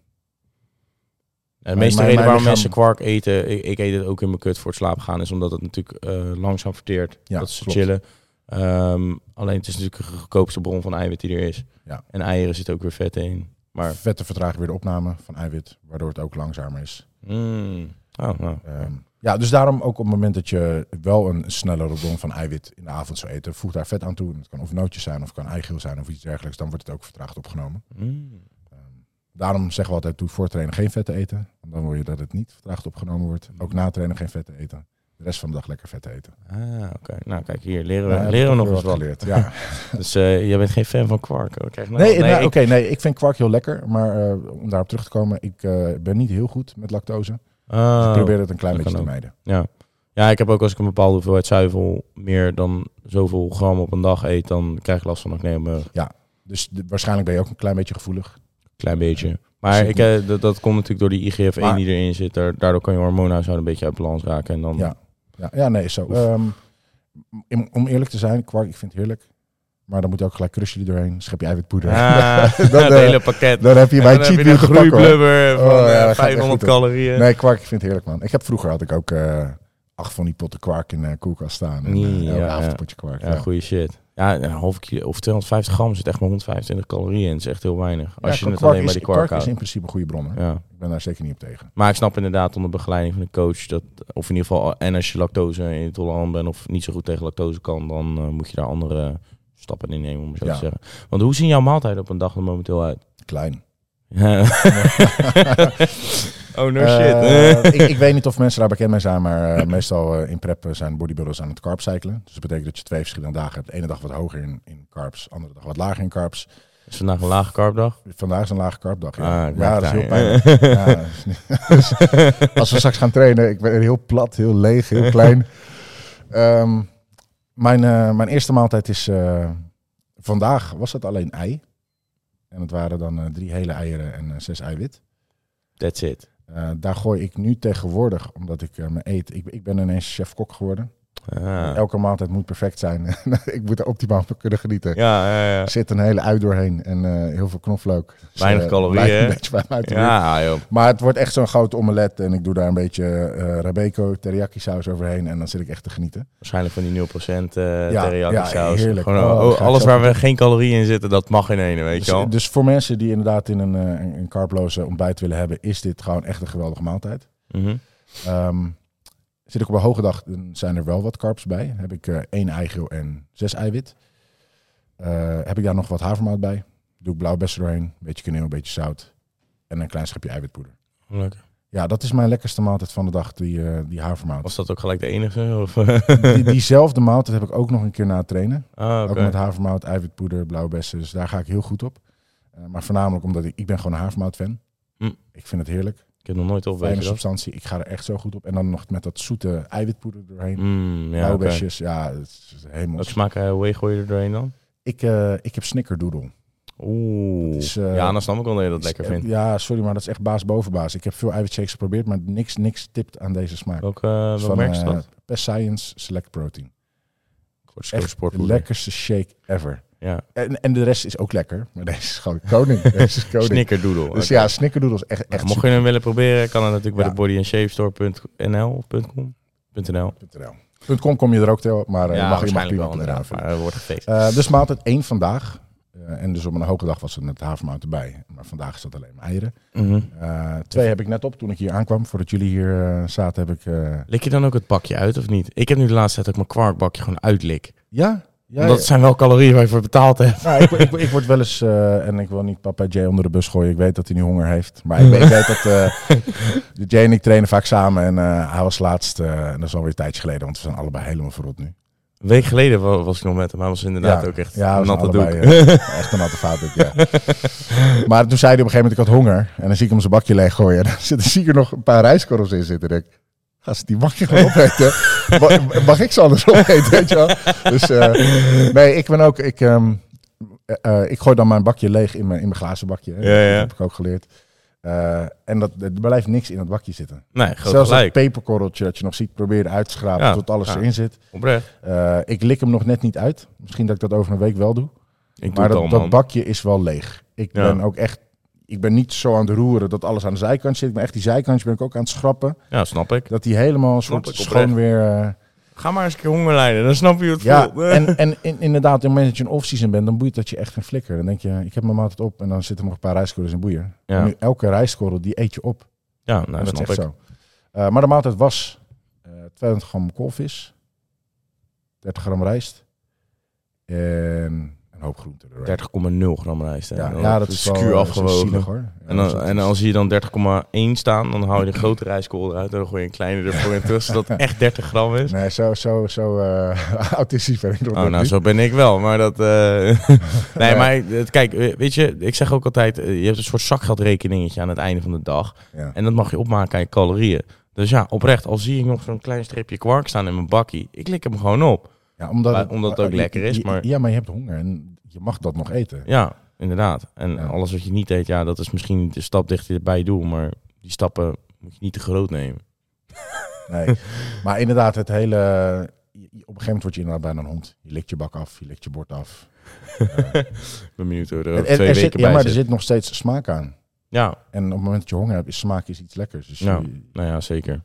de meeste mijn- reden waarom mensen kwark eten, ik, ik eet het ook in mijn kut voor het slapen gaan, is omdat het natuurlijk eh, langzaam verteert. Ja, dat ze chillen. Ehm, alleen het is natuurlijk de goedkoopste bron van eiwit die er is. Ja. En eieren zit ook weer vet in. Maar, vetten vertragen weer de opname van eiwit, waardoor het ook langzamer is. mm, oh, nou. Ehm, ja, dus daarom ook op het moment dat je wel een snellere bron van eiwit in de avond zou eten, voeg daar vet aan toe. Het kan of nootjes zijn, of kan eigeel zijn, of iets dergelijks. Dan wordt het ook vertraagd opgenomen. Mm. Daarom zeggen we altijd, doe voor trainen geen vetten eten. Want dan wil je dat het niet vertraagd opgenomen wordt. Ook na trainen geen vetten eten. De rest van de dag lekker vetten eten. Ah, oké. Nou, kijk hier, leren we, Ja, leren we nog eens wat. geleerd. Ja. Dus eh, jij bent geen fan van kwark? nou- Nee, nou, ik- oké, nee, ik vind kwark heel lekker. Maar eh, om daarop terug te komen, ik eh, ben niet heel goed met lactose. Dus Oh, ik probeer het een klein beetje te mijden. Ja. ja, ik heb ook als ik een bepaalde hoeveelheid zuivel meer dan zoveel gram op een dag eet, dan krijg ik last van acne mijn Dus de- waarschijnlijk ben je ook een klein beetje gevoelig. Klein beetje. Maar ik, eh, dat, dat komt natuurlijk door die IGF-1 Maar- die erin zit. Daar- Daardoor kan je hormoonhuishouden een beetje uit balans raken. En dan, Ja. Ja, ja nee, zo. Ehm, om- om eerlijk te zijn, kwark, ik vind het heerlijk. Maar dan moet ook gelijk crusje doorheen. Schep je eiwitpoeder. Ah, Dan, het eh, hele pakket. dan heb je mijn heb cheat je meal een te pakken. hoor. groeiblubber van Oh, ja, eh, dat gaat echt 500 goed, hoor. calorieën. Nee, kwark, ik vind het heerlijk, man. Ik heb vroeger had ik ook eh, acht van die potten kwark in de koelkast staan. En, Nee, eh, elke ja, avond ja. een potje kwark. Ja, Ja, goede shit. Ja, een halve kilo of 250 gram zit echt maar 125 calorieën in. Dat is echt heel weinig. Als Ja, je het alleen bij is, die kwark is in principe een goede bron. Hè? Ja. Ik ben daar zeker niet op tegen. Maar ik snap inderdaad onder begeleiding van de coach dat, of in ieder geval, en als je lactose intolerant bent of niet zo goed tegen lactose kan, dan eh, moet je daar andere stappen in nemen, om zo Ja. te zeggen. Want hoe zien jouw maaltijden op een dag er momenteel uit? Klein. Oh no Eh, shit. ik, ik weet niet of mensen daar bekend mee zijn, maar eh, meestal eh, in prep eh, zijn bodybuilders aan het carb-cyclen. Dus dat betekent dat je twee verschillende dagen hebt. De ene dag wat hoger in, in carbs, de andere dag wat lager in carbs. is vandaag een lage carbdag? Vandaag is een lage carbdag. Ja, Ah, ik ja dat is heel pijnlijk. ja, als we straks gaan trainen, ik ben heel plat, heel leeg, heel klein. Ehm, mijn, eh, mijn eerste maaltijd is eh, vandaag was het alleen ei. En het waren dan eh, drie hele eieren en eh, zes eiwit. That's it. Eh, daar gooi ik nu tegenwoordig, omdat ik eh, me eet. Ik, ik ben ineens chef-kok geworden. Elke maaltijd moet perfect zijn. ik moet er optimaal van kunnen genieten. Ja, ja, ja. Er zit een hele ui doorheen en eh, heel veel knoflook. Dus, Weinig eh, calorieën? Een beetje uit de. Ja, joh. Maar het wordt echt zo'n grote omelet en ik doe daar een beetje eh Rabeco teriyaki saus overheen en dan zit ik echt te genieten. Waarschijnlijk van die 0% eh Ja, teriyaki ja, saus. heerlijk. Gewoon, Oh, oh, alles waar we geen calorieën in zitten, dat mag in ene, weet Dus, je wel. dus voor mensen die inderdaad in een, een, ontbijt willen hebben, is dit gewoon echt een geweldige maaltijd. Mhm. Ehm, zit ik op een hoge dag, dan zijn er wel wat carbs bij. Dan heb ik eh één eigeel en zes eiwit. Eh, heb ik daar nog wat havermout bij. Doe ik blauwbessen doorheen, een beetje kaneel, een beetje zout en een klein schepje eiwitpoeder. Lekker. Ja, dat is mijn lekkerste maaltijd van de dag, die, eh, die havermout. Was dat ook gelijk de enige? Of? Die, diezelfde maaltijd heb ik ook nog een keer na het trainen. ah. Ook met havermout, eiwitpoeder, blauwbessen. Dus daar ga ik heel goed op. Maar voornamelijk omdat ik, ik ben gewoon een havermout fan. Hm. Ik vind het heerlijk. Ik heb nog nooit op, Fijne substantie. Ik ga er echt zo goed op. En dan nog met dat zoete eiwitpoeder doorheen. Mm, ja. Blauwbesjes, ja, het is Wat helemaal. smaak uh, whey gooi je er doorheen dan? Ik, eh, ik heb snickerdoodle. Oeh. is, eh, ja, dan snap ik wel dat je dat Is lekker vindt. Ja, sorry, maar dat is echt baas boven baas. Ik heb veel eiwitshakes geprobeerd, maar niks, niks tipt aan deze smaak. Welke, uh, Dus welk merk is eh, dat? Best Science Select Protein. Echt de lekkerste shake ever. Ja. En, en de rest is ook lekker, maar deze is gewoon koning. deze is koning. Snickerdoodle. Dus ja, snickerdoodles echt, Nou, echt mocht je hem willen proberen, kan het natuurlijk bij de bodyandshavestore.nl of .com? .nl. super. .com kom je er ook wel, maar eh, ja, mag, je mag prima inderdaad. Maar er wordt gefeest. Eh, dus maaltijd één vandaag. Eh, en dus op een hoge dag was het met havermout erbij. Maar vandaag is dat alleen maar eieren. Mhm. Eh, twee heb ik net op toen ik hier aankwam. Voordat jullie hier eh, zaten heb ik... eh, Lik je dan ook het bakje uit of niet? Ik heb nu de laatste tijd ook mijn kwarkbakje gewoon uitlik. ja? Ja, dat zijn wel calorieën waar je voor betaald hebt. Nou, ik, ik, ik word wel eens, eh, en ik wil niet papa Jay onder de bus gooien. Ik weet dat hij nu honger heeft. Maar ik, weet- ik weet dat eh, Jay en ik trainen vaak samen. En eh, hij was laatst, eh, en dat is alweer een tijdje geleden, want we zijn allebei helemaal verrot nu. Een week geleden wa- was ik nog met hem. Hij was inderdaad Ja. ook echt Ja, we een zijn natte allebei, doek. echt een natte fout. ook, Ja. maar toen zei hij op een gegeven moment, ik had honger. En dan zie ik hem zijn bakje leeg gooien. En dan zit, zie ik er nog een paar rijstkorrels in zitten. Denk, gast, die mag je gewoon opeten. Mag ik ze anders opeten, weet je wel? Dus eh, nee, ik ben ook... Ik, ehm, eh, eh, ik gooi dan mijn bakje leeg in mijn, in mijn glazen bakje. hè. Ja, ja. Dat heb ik ook geleerd. En dat, er blijft niks in het bakje zitten. Nee, Zelfs dat gelijk. peperkorreltje dat je nog ziet, probeer uit te schrapen Ja, tot alles ja. erin zit. Eh, ik lik hem nog net niet uit. Misschien dat ik dat over een week wel doe. Ik doe Maar het dat, al, dat bakje is wel leeg. Ik Ja. ben ook echt. Ik ben niet zo aan het roeren dat alles aan de zijkant zit. Maar echt die zijkantjes ben ik ook aan het schrappen. Ja, snap ik. Dat die helemaal een soort schoon weer. eh, Ga maar eens een keer honger lijden, dan snap je het ja, voelt. en, en in- inderdaad, op het moment dat je een off-season bent, dan boeit dat je echt geen flikker. Dan denk je, ik heb mijn maaltijd op en dan zitten nog een paar rijstkorrels in boeien. Ja. Nu elke rijstkorrel, die eet je op. ja, nou, dat is snap echt ik. zo. Eh, maar de maaltijd was eh 200 gram koolvis, 30 gram rijst en een hoop groenten. erbij. 30,0 gram rijst. hè. Ja, Dat ja, dat is wel eh, afgewogen. hoor. En, dan, en als je dan 30,1 staan, dan hou je de grote rijstkool eruit en dan gooi je een kleine ervoor in tussen, zodat het echt 30 gram is. Nee, zo, zo, zo eh autistisch ben ik nog Oh, nou, zo ben ik wel, maar dat... eh, nee, maar kijk, weet je, ik zeg ook altijd, je hebt een soort zakgeldrekeningetje aan het einde van de dag. Ja. En dat mag je opmaken aan je calorieën. Dus ja, oprecht, al zie ik nog zo'n klein streepje kwark staan in mijn bakkie, ik lik hem gewoon op. Ja, omdat, Maar- omdat het ook je- lekker is, maar- Ja, maar je hebt honger en je mag dat nog eten. Ja, inderdaad. En Ja. alles wat je niet eet, ja, dat is misschien de stap dichter bij je doel, maar die stappen moet je niet te groot nemen. Nee. maar inderdaad, het hele... Op een gegeven moment word je inderdaad bijna een hond. Je likt je bak af, je likt je bord af. Ik ben benieuwd hoe er en- twee er weken zit, ja, maar zit. er zit nog steeds smaak aan. Ja, En op het moment dat je honger hebt, is smaak is iets lekkers. Dus je- nou ja, zeker.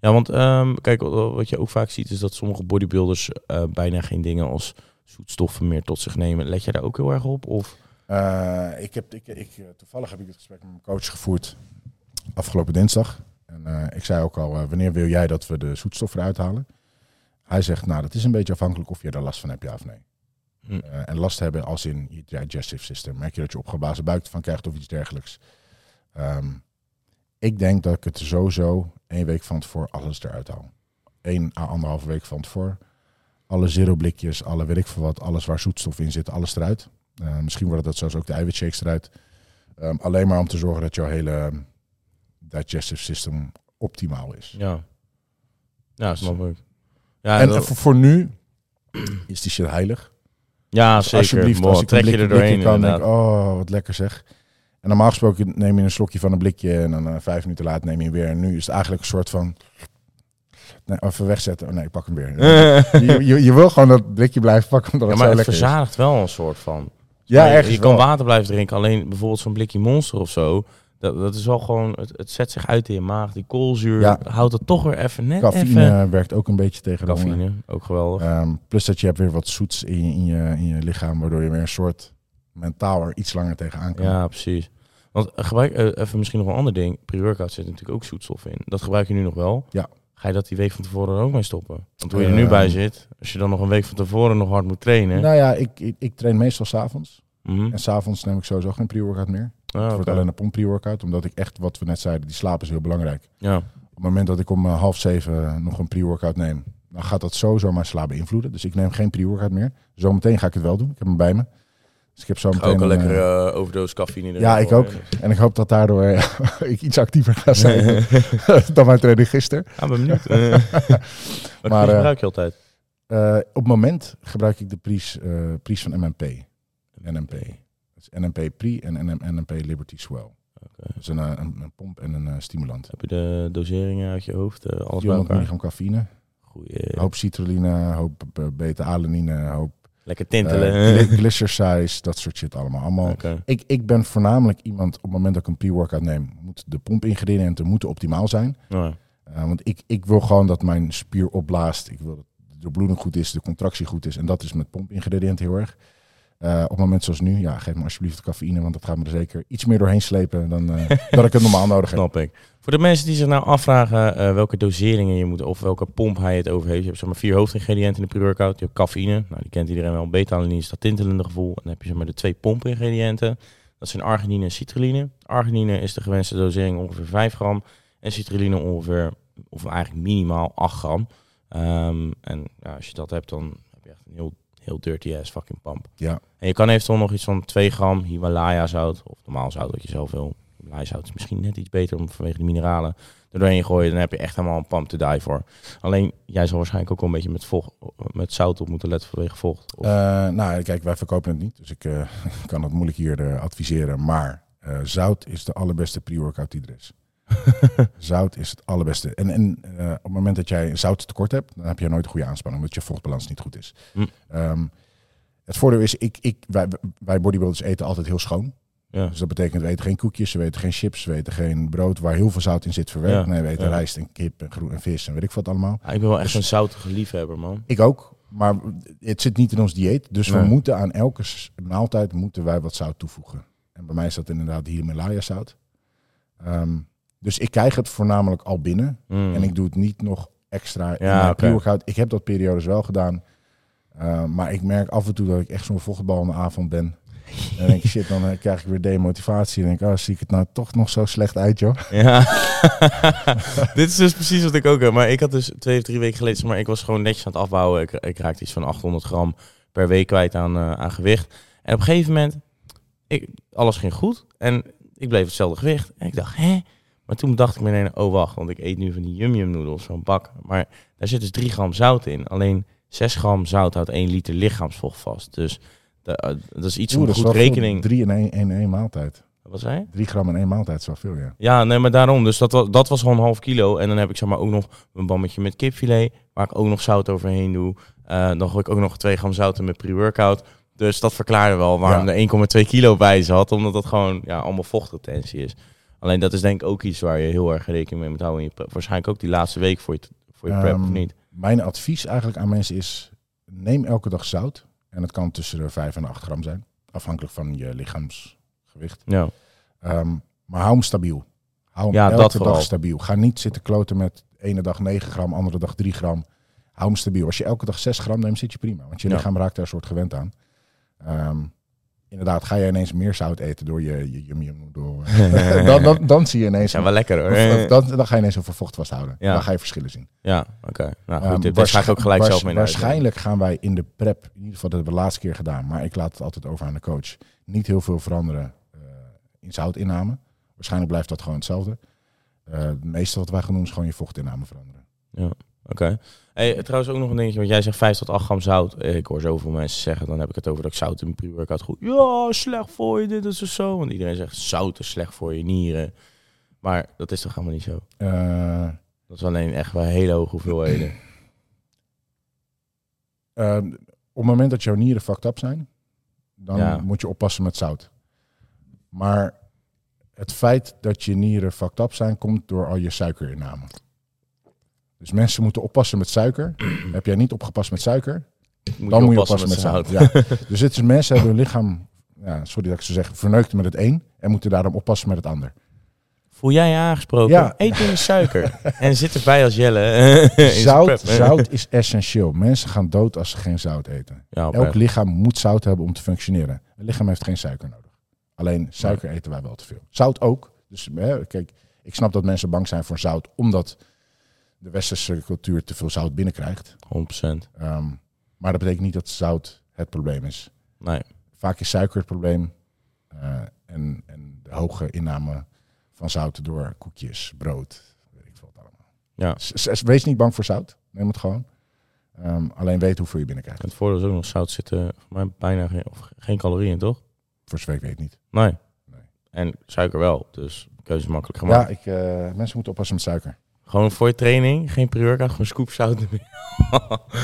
Ja, want ehm, kijk, wat je ook vaak ziet is dat sommige bodybuilders eh, bijna geen dingen als zoetstoffen meer tot zich nemen. Let je daar ook heel erg op? Of? Uh, ik heb, ik, ik, toevallig heb ik het gesprek met mijn coach gevoerd afgelopen dinsdag. En uh, ik zei ook al, wanneer wil jij dat we de zoetstoffen eruit halen? Hij zegt, nou, dat is een beetje afhankelijk of je er last van hebt, ja of nee. Hm. En last hebben als in je digestive system. Merk je dat je opgeblazen buik van krijgt of iets dergelijks. Um, ik denk dat ik het sowieso één week van tevoren alles eruit haal. Eén à anderhalve week van tevoren. Alle zero blikjes, alle weet ik veel wat, alles waar zoetstof in zit, alles eruit. Uh, misschien worden dat zelfs ook de eiwitshakes eruit. Um, alleen maar om te zorgen dat jouw hele digestive system optimaal is. Ja, ja snap ik. Ja, en dat... voor, voor, nu is die shit heilig. Ja, dus zeker. Alsjeblieft, als ik trek je er doorheen kan, denk oh, wat lekker zeg. En normaal gesproken neem je een slokje van een blikje en dan uh, vijf minuten later neem je weer. En nu is het eigenlijk een soort van... Nee, even wegzetten. Oh nee, ik pak hem weer. je, je, je, wil gewoon dat blikje blijven pakken omdat ja, het maar zo het lekker verzadigt wel een soort van. Ja, je, ergens je kan wel. water blijven drinken. Alleen bijvoorbeeld zo'n blikje monster of zo. Dat, dat is wel gewoon, het, het zet zich uit in je maag. Die koolzuur Ja. houdt het toch weer even net Cafeïne even. werkt ook een beetje tegen de honger. Ook geweldig. Ehm, plus dat je hebt weer wat zoets in je, in, je, in je lichaam, waardoor je weer een soort mentaal er iets langer tegenaan kan. Ja, precies. Want eh, gebruik eh, even misschien nog een ander ding. Pre-workout zit natuurlijk ook zoetstof in. Dat gebruik je nu nog wel. Ja. Ga je dat die week van tevoren er ook mee stoppen? Want hoe je er nu bij zit, als je dan nog een week van tevoren nog hard moet trainen. Nou ja, ik, ik, ik train meestal s'avonds. Mhm. En s'avonds neem ik sowieso geen pre-workout meer. Ah, Het wordt alleen een pomp pre-workout, omdat ik echt, wat we net zeiden, die slaap is heel belangrijk. Ja. Op het moment dat ik om eh, half zeven nog een pre-workout neem, dan gaat dat sowieso mijn slaap beïnvloeden. Dus ik neem geen pre-workout meer. Zometeen ga ik het wel doen. Ik heb hem bij me. Dus ik heb zo meteen ook een lekkere eh, uh, overdose cafeïne erin Ja, ik ook. En ik hoop dat daardoor eh, ik iets actiever ga zijn dan mijn training gisteren. Ja, ben benieuwd. Eh, Wat Maar, eh, gebruik je altijd? Eh, op het moment gebruik ik de pries, eh, pries van MMP. NMP. Dat is NMP Pre en NM, NMP Liberty Swell. Dat is een, eh, een, een pomp en een eh, stimulant. Heb je de doseringen uit je hoofd? eh, alles bij 400 elkaar? milligram cafeïne, Goeie. hoop citrulline, hoop eh, beta-alanine, hoop Lekker eh, tintelen. gly- glycersize, dat soort shit allemaal. Ik, ik ben voornamelijk iemand, op het moment dat ik een pre-workout neem, moet de pompingrediënten moeten optimaal zijn. Nou, Uh, want ik, ik wil gewoon dat mijn spier opblaast. Ik wil dat de doorbloeding goed is, de contractie goed is. En dat is met pompingrediënten heel erg. Uh, op moment zoals nu, ja, geef me alsjeblieft de cafeïne, want dat gaat me er zeker iets meer doorheen slepen dan uh, dat ik het normaal nodig heb. Snap ik. Voor de mensen die zich nou afvragen uh, welke doseringen je moet, of welke pomp hij het over heeft. Je hebt zeg maar vier hoofdingrediënten in de pre-workout. Je hebt cafeïne, nou die kent iedereen wel. Beta-alanine is dat tintelende gevoel. En dan heb je zeg maar de twee pompingrediënten. Dat zijn arginine en citrulline. Arginine is de gewenste dosering ongeveer 5 gram. En citrulline ongeveer, of eigenlijk minimaal 8 gram. Um, en ja, als je dat hebt, dan heb je echt een heel, heel dirty ass fucking pump. Ja. En je kan eventueel nog iets van 2 gram Himalaya zout, of normaal zout dat je zelf wil. Himalaya zout is misschien net iets beter om vanwege de mineralen er doorheen gooien. Dan heb je echt helemaal een pump te die voor. Alleen, jij zal waarschijnlijk ook wel een beetje met, vocht, met zout op moeten letten vanwege vocht. Of? Uh, nou, kijk, wij verkopen het niet, dus ik uh, kan het moeilijk hier uh, adviseren. Maar zout is de allerbeste pre-workout die er is. zout is het allerbeste. En, en uh, op het moment dat jij een zouttekort hebt, dan heb je nooit een goede aanspanning, omdat je vochtbalans niet goed is. Hm. Um, het voordeel is, ik, ik, wij, wij bodybuilders eten altijd heel schoon. Ja. Dus dat betekent, we eten geen koekjes, we eten geen chips, we eten geen brood waar heel veel zout in zit verwerkt. Ja. Nee, we eten Ja. rijst en kip en groen en vis en weet ik wat allemaal. Ik ben wel echt Dus- een zoutige liefhebber, man. Ik ook, maar het zit niet in ons dieet. Dus we moeten aan elke maaltijd moeten wij wat zout toevoegen. En bij mij is dat inderdaad Himalaya zout. Ehm, dus ik krijg het voornamelijk al binnen. Mm. En ik doe het niet nog extra in Ja, mijn pre-workout. Ik heb dat periodes wel gedaan. Uh, maar ik merk af en toe dat ik echt zo'n vochtbal in de avond ben. En dan denk ik, shit, dan eh, krijg ik weer demotivatie. En denk ik, oh, zie ik het nou toch nog zo slecht uit, joh. Ja, dit is dus precies wat ik ook heb. Maar ik had dus twee of drie weken geleden, maar ik was gewoon netjes aan het afbouwen. Ik, ik raakte iets van 800 gram per week kwijt aan, uh, aan gewicht. En op een gegeven moment, ik, alles ging goed. En ik bleef hetzelfde gewicht. En ik dacht, hè? Maar toen dacht ik meteen, oh wacht, want ik eet nu van die yum yum noedels, zo'n bak. Maar daar zit dus 3 gram zout in. Alleen 6 gram zout houdt 1 liter lichaamsvocht vast. Dus dat, uh, dat is iets Oeh, om goed rekening... Drie in één, in één maaltijd. Wat zei je? Drie gram in één maaltijd is wel veel, ja. Ja, nee, maar daarom. Dus dat was, dat was gewoon een half kilo. En dan heb ik zeg maar ook nog een bammetje met kipfilet, waar ik ook nog zout overheen doe. Uh, dan gooi ik ook nog 2 gram zout in met pre-workout. Dus dat verklaarde wel waarom Ja. er 1,2 kilo bij zat. Omdat dat gewoon ja, allemaal vochtretentie is. Alleen dat is denk ik ook iets waar je heel erg rekening mee moet houden. In je. Waarschijnlijk ook die laatste week voor je, voor je prep, Ehm, of niet? Mijn advies eigenlijk aan mensen is, neem elke dag zout. En het kan tussen de 5 en 8 gram zijn. Afhankelijk van je lichaamsgewicht. Ja. Ehm, maar hou hem stabiel. Hou hem Ja, elke dat dag vooral. stabiel. Ga niet zitten kloten met ene dag 9 gram, andere dag 3 gram. Hou hem stabiel. Als je elke dag 6 gram neemt, zit je prima. Want je Ja. lichaam raakt daar een soort gewend aan. Ehm, inderdaad, ga je ineens meer zout eten door je, je yum yum eh, dan, dan, dan zie je ineens... Zijn wel lekker hoor. dan, dan ga je ineens over vocht vasthouden. Ja. Dan ga je verschillen zien. Ja, oké. Nou goed, daar ga ik ook gelijk zelf mee Waarschijnlijk gaan wij in de prep, in ieder geval dat hebben we de laatste keer gedaan, maar ik laat het altijd over aan de coach, niet heel veel veranderen eh, in zoutinname. Waarschijnlijk blijft dat gewoon hetzelfde. Eh, het meeste wat wij gaan doen is gewoon je vochtinname veranderen. Oké. Hey, trouwens ook nog een dingetje, want jij zegt 5 tot 8 gram zout. Eh, Ik hoor zoveel mensen zeggen, dan heb ik het over dat ik zout in mijn pre-workout goed. Ja, slecht voor je, dit is dus zo. Want iedereen zegt zout is slecht voor je nieren. Maar dat is toch helemaal niet zo? Eh, Dat is alleen echt wel hele hoge hoeveelheden. eh, op het moment dat jouw nieren fucked up zijn, dan Ja. moet je oppassen met zout. Maar het feit dat je nieren fucked up zijn, komt door al je suikerinname. Dus mensen moeten oppassen met suiker. Heb jij niet opgepast met suiker, Moet dan moet je oppassen met zout. Ja. Dus het is mensen hebben hun lichaam, ja, sorry dat ik zo zeg, verneukt met het een en moeten daarom oppassen met het ander. Voel jij je aangesproken? Ja. Eet minder suiker. en zit erbij als Jelle. Zout, zout is essentieel. Mensen gaan dood als ze geen zout eten. Ja, Elk lichaam moet zout hebben om te functioneren. Een lichaam heeft geen suiker nodig. Alleen suiker eten wij wel te veel. Zout ook. Dus hè, kijk, ik snap dat mensen bang zijn voor zout, omdat de westerse cultuur te veel zout binnenkrijgt. 100%. Ehm, maar dat betekent niet dat zout het probleem is. Nee. Vaak is suiker het probleem. eh, en, en de hoge inname van zout door koekjes, brood, weet ik veel wat allemaal. Ja. S- Wees niet bang voor zout. Neem het gewoon. Ehm, alleen weet hoeveel je binnenkrijgt. Het voordeel is ook nog zout zitten voor mij bijna geen, of geen calorieën, toch? Voor zover ik weet niet. Nee. Nee. En suiker wel, dus keuze is makkelijk gemaakt. Ja, ik, eh, mensen moeten oppassen met suiker. Gewoon voor je training, geen pre-workout, gewoon scoop zout.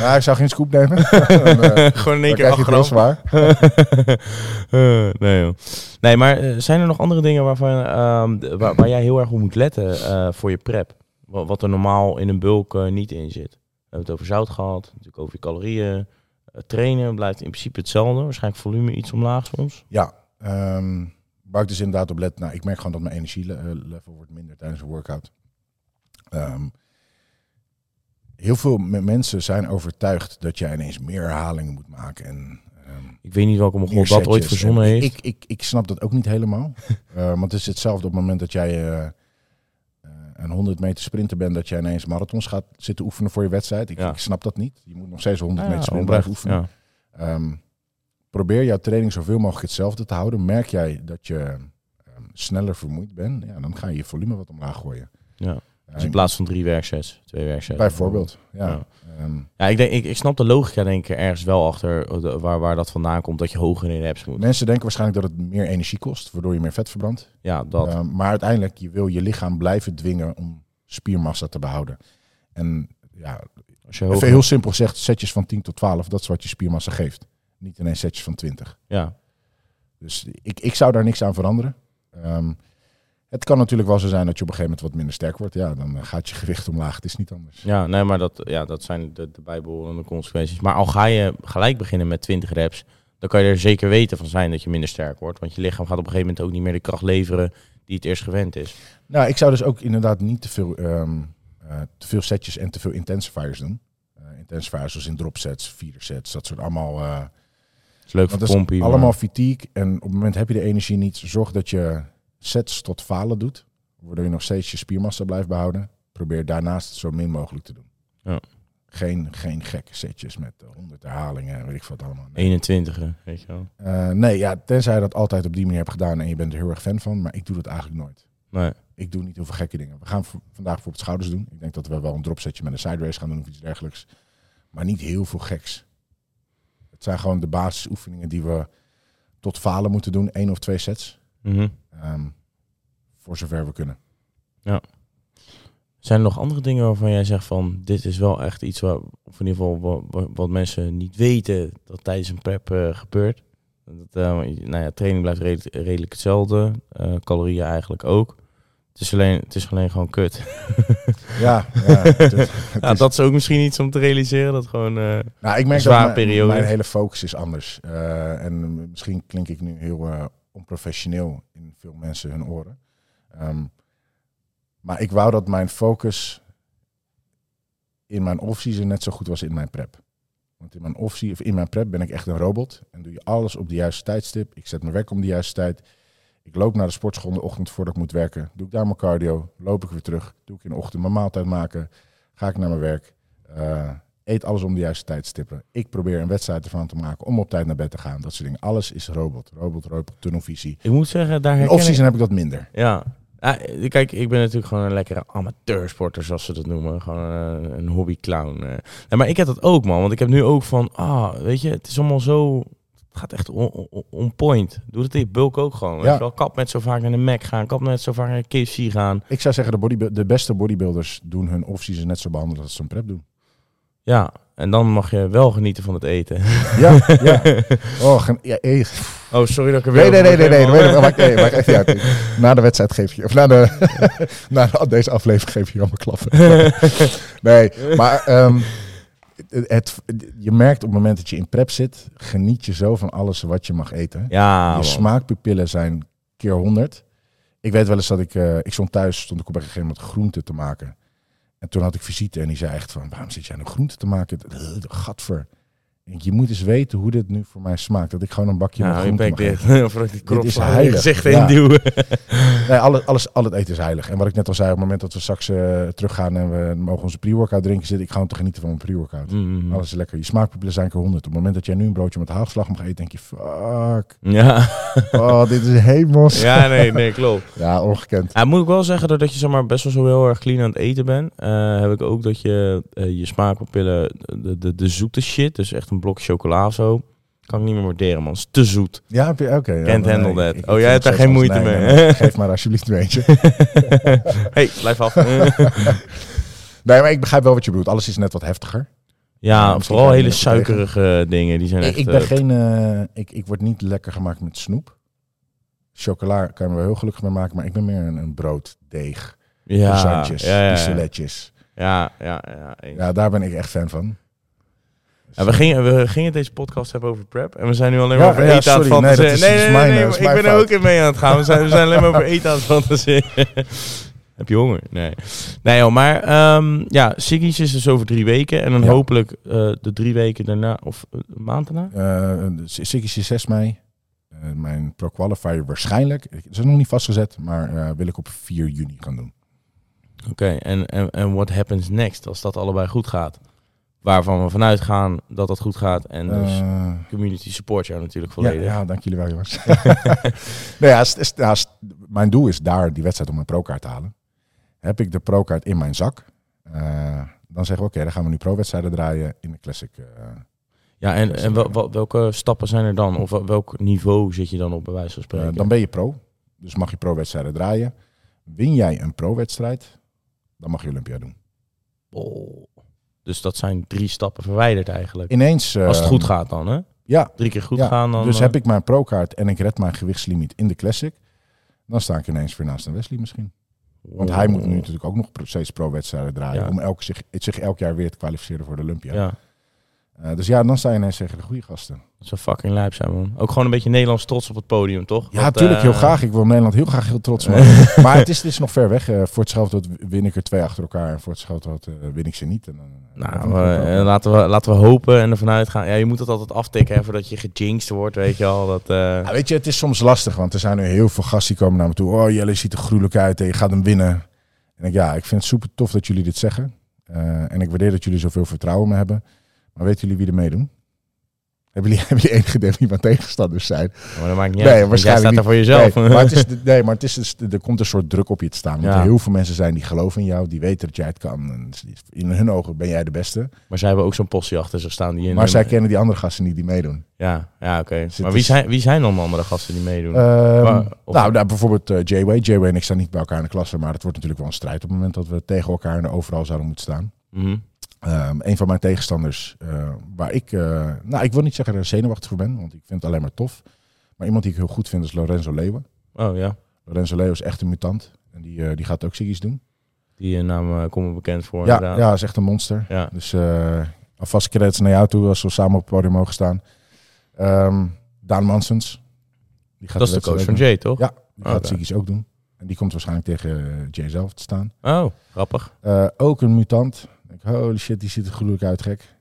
Ja, ik zou geen scoop nemen. dan, eh, gewoon in één keer krijg je het heel acht gram. zwaar. Eh, nee, joh. nee, maar eh, zijn er nog andere dingen waarvan, ehm, waar, waar jij heel erg op moet letten voor je prep? Wat, wat er normaal in een bulk niet in zit. We hebben het over zout gehad, natuurlijk over je calorieën. Trainen blijft in principe hetzelfde. Waarschijnlijk volume iets omlaag soms. Ja, ehm, waar ik dus inderdaad op let. Nou, ik merk gewoon dat mijn energielevel wordt minder tijdens een workout. Ehm, heel veel me- mensen zijn overtuigd dat jij ineens meer herhalingen moet maken. En, ehm, Ik weet niet welke mogol dat ooit verzonnen En heeft. Ik, ik, ik snap dat ook niet helemaal. Eh, want het is hetzelfde op het moment dat jij eh, eh, een 100 meter sprinter bent, dat jij ineens marathons gaat zitten oefenen voor je wedstrijd. Ik, Ja. ik snap dat niet. Je moet nog steeds 100 Ja, meter sprint oprecht, blijven oefenen. ja. Ehm, probeer jouw training zoveel mogelijk hetzelfde te houden. Merk jij dat je sneller vermoeid bent, ja, dan ga je je volume wat omlaag gooien. Ja. Dus in plaats van drie werksets, twee werksets. bijvoorbeeld. Ja. Ja. Ehm, Ja, ik, denk, ik, ik snap de logica denk ik er ergens wel achter eh, de- waar, waar dat vandaan komt, dat je hoger in de reps moet. mensen denken waarschijnlijk dat het meer energie kost, waardoor je meer vet verbrandt. Ja, dat. Ehm, maar uiteindelijk, je wil je lichaam blijven dwingen om spiermassa te behouden. En ja, Als je even heel simpel gezegd, setjes van 10 tot 12, dat is wat je spiermassa geeft. Niet ineens setjes van 20. Ja, Dus ik, ik zou daar niks aan veranderen. Ehm, het kan natuurlijk wel zo zijn dat je op een gegeven moment wat minder sterk wordt. Ja, dan eh, gaat je gewicht omlaag. Het is niet anders. ja, nee, maar dat, ja, dat zijn de, de bijbehorende consequenties. Maar al ga je gelijk beginnen met 20 reps, dan kan je er zeker weten van zijn dat je minder sterk wordt. Want je lichaam gaat op een gegeven moment ook niet meer de kracht leveren die het eerst gewend is. Nou, ik zou dus ook inderdaad niet te veel, ehm, eh, te veel setjes en te veel intensifiers doen. Eh intensifiers zoals in drop sets, feeder sets, dat soort allemaal. eh, is leuk voor pompie. maar- allemaal fatigue. En op het moment heb je de energie niet. Zorg dat je sets tot falen doet. Waardoor je nog steeds je spiermassa blijft behouden. Probeer daarnaast zo min mogelijk te doen. Ja. Geen, geen gekke setjes met eh, 100 herhalingen en weet ik wat allemaal. Nee. 21, weet je wel. Eh, nee, ja, tenzij je dat altijd op die manier hebt gedaan en je bent er heel erg fan van. Maar ik doe dat eigenlijk nooit. Nee. Ik doe niet heel veel gekke dingen. We gaan vandaag bijvoorbeeld schouders doen. Ik denk dat we wel een dropsetje met een side race gaan doen of iets dergelijks. Maar niet heel veel geks. Het zijn gewoon de basisoefeningen die we tot falen moeten doen. één of twee sets. Mhm. Ehm, voor zover we kunnen. Zijn er nog andere dingen waarvan jij zegt van dit is wel echt iets waar, of in ieder geval wat, mensen niet weten dat tijdens een prep eh, gebeurt? Dat, eh, nou ja, training blijft redelijk, redelijk hetzelfde, eh, calorieën eigenlijk ook. Het is alleen, het is alleen gewoon kut. Ja, ja, het, het Ja, is- dat is ook misschien iets om te realiseren. Dat gewoon... eh, nou, ik merk zware dat mijn, periode. mijn hele focus is anders. En misschien klink ik nu heel onprofessioneel in veel mensen hun oren. Ehm, maar ik wou dat mijn focus in mijn off-season net zo goed was in mijn prep. Want in mijn off of in mijn prep ben ik echt een robot. En doe je alles op de juiste tijdstip. Ik zet mijn werk om de juiste tijd. Ik loop naar de sportschool in de ochtend voordat ik moet werken. Doe ik daar mijn cardio. Loop ik weer terug. Doe ik in de ochtend mijn maaltijd maken. Ga ik naar mijn werk. Eh, eet alles om de juiste tijdstippen. Ik probeer een wedstrijd ervan te maken om op tijd naar bed te gaan. Dat soort dingen. Alles is robot. Robot, robot, tunnelvisie. ik moet zeggen, daar In herken ik... off-season heb ik dat minder. Ja. Ja, kijk, ik ben natuurlijk gewoon een lekkere amateursporter, zoals ze dat noemen. Gewoon eh, een hobbyclown. eh. Maar ik heb dat ook, man. Want ik heb nu ook van, ah, weet je, het is allemaal zo... Het gaat echt on, on- on point. Doe dat in bulk ook gewoon. Ja. je wel? Kap met zo vaak naar de Mac gaan. Kap met zo vaak naar de KFC gaan. Ik zou zeggen, de, bodybu- de beste bodybuilders doen hun off-season net zo behandelen als ze een prep doen. Ja, en dan mag je wel genieten van het eten. Ja, ja. Oh, ja, eh. Oh, sorry dat ik er Nee, weer nee, nee, nee, nee. nee, maakt, nee, maakt echt niet uit. Na de wedstrijd geef je, of na, de, na de- deze aflevering geef je allemaal klappen. Nee, maar ehm, het, het- je merkt op het moment dat je in prep zit, geniet je zo van alles wat je mag eten. Ja, je man. smaakpupillen zijn keer honderd. Ik weet wel eens dat ik, eh, ik stond thuis, stond ik op een gegeven moment groenten te maken. En toen had ik visite en die zei echt van, waarom zit jij nou groenten te maken? Gadver. Je moet eens weten hoe dit nu voor mij smaakt. Dat ik gewoon een bakje met Ja, groenten bek mag dit. eten. Voordat ik die Dit is heilig. gezicht Ja. heen duwen. Nee, alles, alles, al het eten is heilig. En wat ik net al zei, op het moment dat we straks eh, teruggaan en we mogen onze pre-workout drinken, zit ik gewoon te genieten van mijn pre-workout. Mm. Alles is lekker. Je smaakpupillen zijn keer honderd. Op het moment dat jij nu een broodje met haagslag mag eten, denk je, fuck. Ja. Oh, dit is hemels. Ja, ja, nee, nee, klopt. ongekend. Ja, moet ik wel zeggen dat, dat je zeg maar, best wel zo heel erg clean aan het eten bent. eh, heb ik ook dat je eh, je smaakpapillen, de, de, de zoete shit, dus echt een blok chocola of zo, kan ik niet meer waarderen, man. Het is te zoet. Ja, oké. ja, Can't maar handle nee, that. ik- ik Oh, vind jij hebt daar geen moeite mee. nee, geef maar alsjeblieft een eentje. hey, blijf af. Nee, maar ik begrijp wel wat je bedoelt. Alles is net wat heftiger. ja, vooral hele er suikerige dingen. Die zijn Ik, echt... ik ben eh, geen... eh, ik, ik word niet lekker gemaakt met snoep. Chocola kan je me wel heel gelukkig mee maken, maar ik ben meer een, een brood, deeg, ja, croissantjes, ja, ja, ja. ja, ja, ja. Ja, daar ben ik echt fan van. Ja, we, gingen, we gingen deze podcast hebben over prep. En we zijn nu alleen maar over eten aan het. Nee, fantaseren. Nee, nee, eh, ik ben er ook in mee aan het gaan. We zijn, we zijn alleen maar over eten aan het fantaseren. Heb je honger? Nee. Nee joh, maar ehm, ja, Siggy's is dus over drie weken. En dan Ja. hopelijk eh, de drie weken daarna, of eh, een maand daarna? Sikkies is 6 mei. Mijn Pro Qualifier waarschijnlijk. Het is nog niet vastgezet, maar wil ik op 4 juni gaan doen. Oké, en, en, en what happens next als dat allebei goed gaat? Waarvan we vanuit gaan dat dat goed gaat. En dus Eh, community support jou natuurlijk ja, volledig. ja, dank jullie wel jongens. nee, ja, st- st- ja, st- mijn doel is daar die wedstrijd om mijn pro-kaart te halen. Heb ik de pro-kaart in mijn zak, eh, dan zeggen we oké, dan gaan we nu pro-wedstrijden draaien in de classic. eh. Ja, en, en wel, wel- welke stappen zijn er dan? Of wel- welk niveau zit je dan op, bij wijze van spreken? dan ben je pro, dus mag je pro-wedstrijden draaien. Win jij een pro-wedstrijd, dan mag je Olympia doen. Oh. Dus dat zijn drie stappen verwijderd eigenlijk. Ineens... Als het goed gaat dan, hè? Ja, Drie keer goed Ja, gaan dan... dus eh, heb ik mijn pro-kaart en ik red mijn gewichtslimiet in de classic. Dan sta ik ineens weer naast een Wesley misschien. Want hij moet nu natuurlijk ook nog pro- steeds pro-wedstrijden draaien. Ja. Om elk, zich, zich elk jaar weer te kwalificeren voor de Olympia. Ja, Eh, dus ja, dan sta je ineens tegen de goede gasten. dat zou fucking lijp zijn, man. Ook gewoon een beetje Nederlands trots op het podium, toch? Ja, natuurlijk, heel eh, graag. Ik wil Nederland heel graag heel trots maken. maar het is, het is nog ver weg. Eh, voor het scheldwoord win ik er twee achter elkaar. En voor het scheldwoord eh, win ik ze niet. En, Nou, we- laten, we, laten we hopen en ervan uitgaan. Ja, je moet het altijd aftikken hè, voordat je gejinxed wordt, weet je al. Dat, Ja, weet je, het is soms lastig, want er zijn nu heel veel gasten die komen naar me toe. Oh, Jelle ziet er gruwelijk uit en je gaat hem winnen. En ik, ja, ik vind het super tof dat jullie dit zeggen. En ik waardeer dat jullie zoveel vertrouwen in me hebben. Maar weten jullie wie er meedoen? Hebben jullie, hebben jullie enige idee wie mijn tegenstanders zijn? maar dat maakt niet Nee, uit. want Jij waarschijnlijk staat er voor jezelf. Nee, maar het is, nee, maar het is dus, er komt een soort druk op je te staan. Want Ja. er heel veel mensen zijn die geloven in jou, die weten dat jij het kan. En in hun ogen ben jij de beste. Maar zij hebben ook zo'n postie achter zich staan. Die in Maar hun- zij kennen die andere gasten niet die meedoen. Ja, ja oké. Dus Maar wie zijn, wie zijn dan de andere gasten die meedoen? Ehm, Maar- of- nou, nou, bijvoorbeeld eh J-Way. J-Way en ik staan niet bij elkaar in de klasse, maar het wordt natuurlijk wel een strijd op het moment dat we tegen elkaar en overal zouden moeten staan. Mhm. Ehm, een van mijn tegenstanders, eh, waar ik, eh, nou, ik wil niet zeggen dat ik er zenuwachtig voor ben, want ik vind het alleen maar tof. Maar iemand die ik heel goed vind is Lorenzo Leeuwen. Oh ja. Lorenzo Leeuwen is echt een mutant. En die, eh, die gaat ook Siggy's doen. Die naam komt bekend voor. Ja, inderdaad. ja, is echt een monster. Ja. Dus alvast credits naar jou toe als we samen op het podium mogen staan. Um, Daan Mansens. Die gaat dat is de coach van Jay, toch? Ja, die gaat okay. Ook doen. En die komt waarschijnlijk tegen Jay zelf te staan. Oh, grappig. Ook een mutant. Ik, holy shit, die ziet er gruwelijk uit, gek.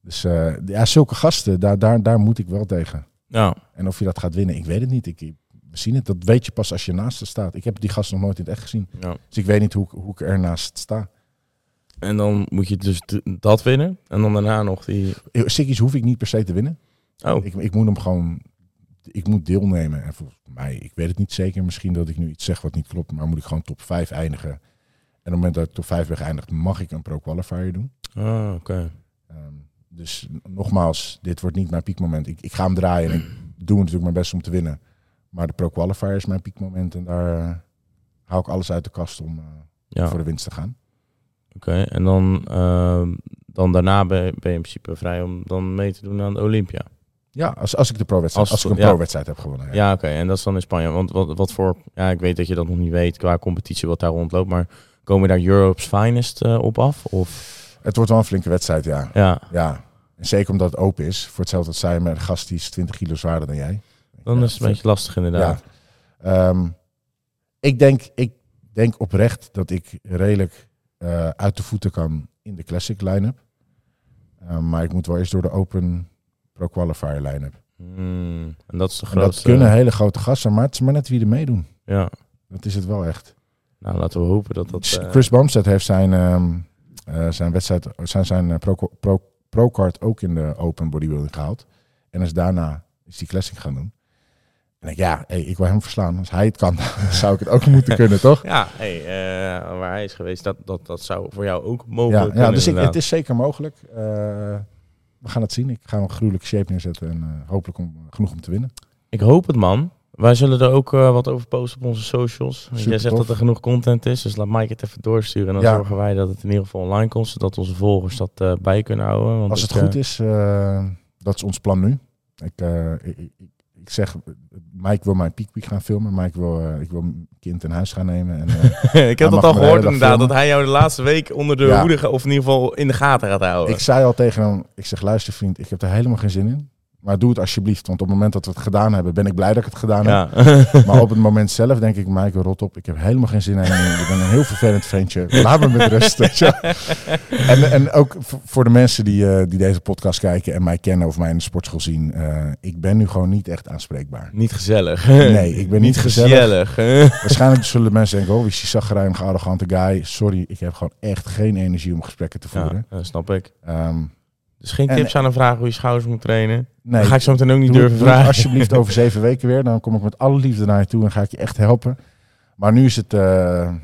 Dus uh, ja, zulke gasten, daar, daar, daar moet ik wel tegen. Ja. En of je dat gaat winnen, ik weet het niet. Ik, we zien het. Dat weet je pas als je naast staat. Ik heb die gast nog nooit in het echt gezien. Ja. Dus ik weet niet hoe, hoe ik ernaast sta. En dan moet je dus dat winnen. En dan daarna nog die... Sikkies hoef ik niet per se te winnen. Oh. Ik, ik moet hem gewoon... Ik moet deelnemen. En volgens mij, ik weet het niet zeker. Misschien dat ik nu iets zeg wat niet klopt. Maar moet ik gewoon top 5 eindigen. En op het moment dat ik top 5 ben geëindigd, mag ik een pro-qualifier doen. Ah, oké. Okay. Um, dus nogmaals, dit wordt niet mijn piekmoment. Ik, ik ga hem draaien en ik doe natuurlijk mijn best om te winnen. Maar de Pro Qualifier is mijn piekmoment en daar uh, hou ik alles uit de kast om uh, ja. voor de winst te gaan. Oké, okay, en dan, uh, dan daarna ben je, ben je in principe vrij om dan mee te doen aan de Olympia. Ja, als, als ik de pro-wedstrijd, als, als, ik een ja. pro-wedstrijd heb gewonnen. Ja, ja oké, okay. en dat is dan in Spanje. Want wat, wat voor, ja, ik weet dat je dat nog niet weet qua competitie wat daar rondloopt, maar komen daar Europe's Finest uh, op af? Of? Het wordt wel een flinke wedstrijd, ja. Ja. ja. En zeker omdat het open is. Voor hetzelfde dat zij met een gast die is 20 kilo zwaarder dan jij. Dan is het een beetje lastig inderdaad. Ja. Um, ik, denk, ik denk oprecht dat ik redelijk uh, uit de voeten kan in de classic line-up. Uh, maar ik moet wel eerst door de open pro qualifier line-up. Mm, en dat is de en dat kunnen hele grote gasten, maar het is maar net wie er meedoen. Ja. Dat is het wel echt. Nou, laten we hopen dat dat... Uh... Chris Bumstead heeft zijn, um, zijn wedstrijd, zijn, zijn pro, pro, pro-card ook in de open bodybuilding gehaald. En is daarna is die classic gaan doen. En ik, ja, hey, ik wil hem verslaan. Als hij het kan, zou ik het ook moeten kunnen, toch? Ja, hey, uh, waar hij is geweest, dat, dat, dat zou voor jou ook mogelijk ja, kunnen. Ja, dus ik, het is zeker mogelijk. Uh, we gaan het zien. Ik ga een gruwelijke shape neerzetten en uh, hopelijk om, genoeg om te winnen. Ik hoop het, man. Wij zullen er ook uh, wat over posten op onze socials. Super Jij zegt tof. dat er genoeg content is, dus laat Mike het even doorsturen. En dan Ja. zorgen wij dat het in ieder geval online komt, zodat onze volgers dat uh, bij kunnen houden. Want Als het ik, goed eh, is, dat is ons plan nu. Ik, ik, ik, zeg, Mike wil mijn piekpiek gaan filmen. Mike wil, uh, ik wil mijn kind in huis gaan nemen. En, uh, ik heb dat al gehoord inderdaad, filmen. dat hij jou de laatste week onder de Ja. hoede, of in ieder geval in de gaten gaat houden. ik zei al tegen hem, ik zeg luister vriend, ik heb er helemaal geen zin in. Maar doe het alsjeblieft, want op het moment dat we het gedaan hebben, ben ik blij dat ik het gedaan heb. ja. Maar op het moment zelf denk ik, Mike, rot op. Ik heb helemaal geen zin in. Ik ben een heel vervelend ventje. Laat me met rust. wel. En, en ook voor de mensen die, eh, die deze podcast kijken en mij kennen of mij in de sportschool zien. eh, ik ben nu gewoon niet echt aanspreekbaar. Niet gezellig. Nee, ik ben niet gezellig. gezellig. Waarschijnlijk zullen mensen denken, oh, wie is die zagrijnige, arrogante guy. Sorry, ik heb gewoon echt geen energie om gesprekken te ja, voeren. dat snap ik. Ehm, Dus geen En- tips aan een vraag hoe je schouders moet trainen. nee, dat ga ik zo meteen ook niet Doe- durven doe vragen. alsjeblieft over zeven weken weer. Dan kom ik met alle liefde naar je toe en ga ik je echt helpen. Maar nu is het, eh,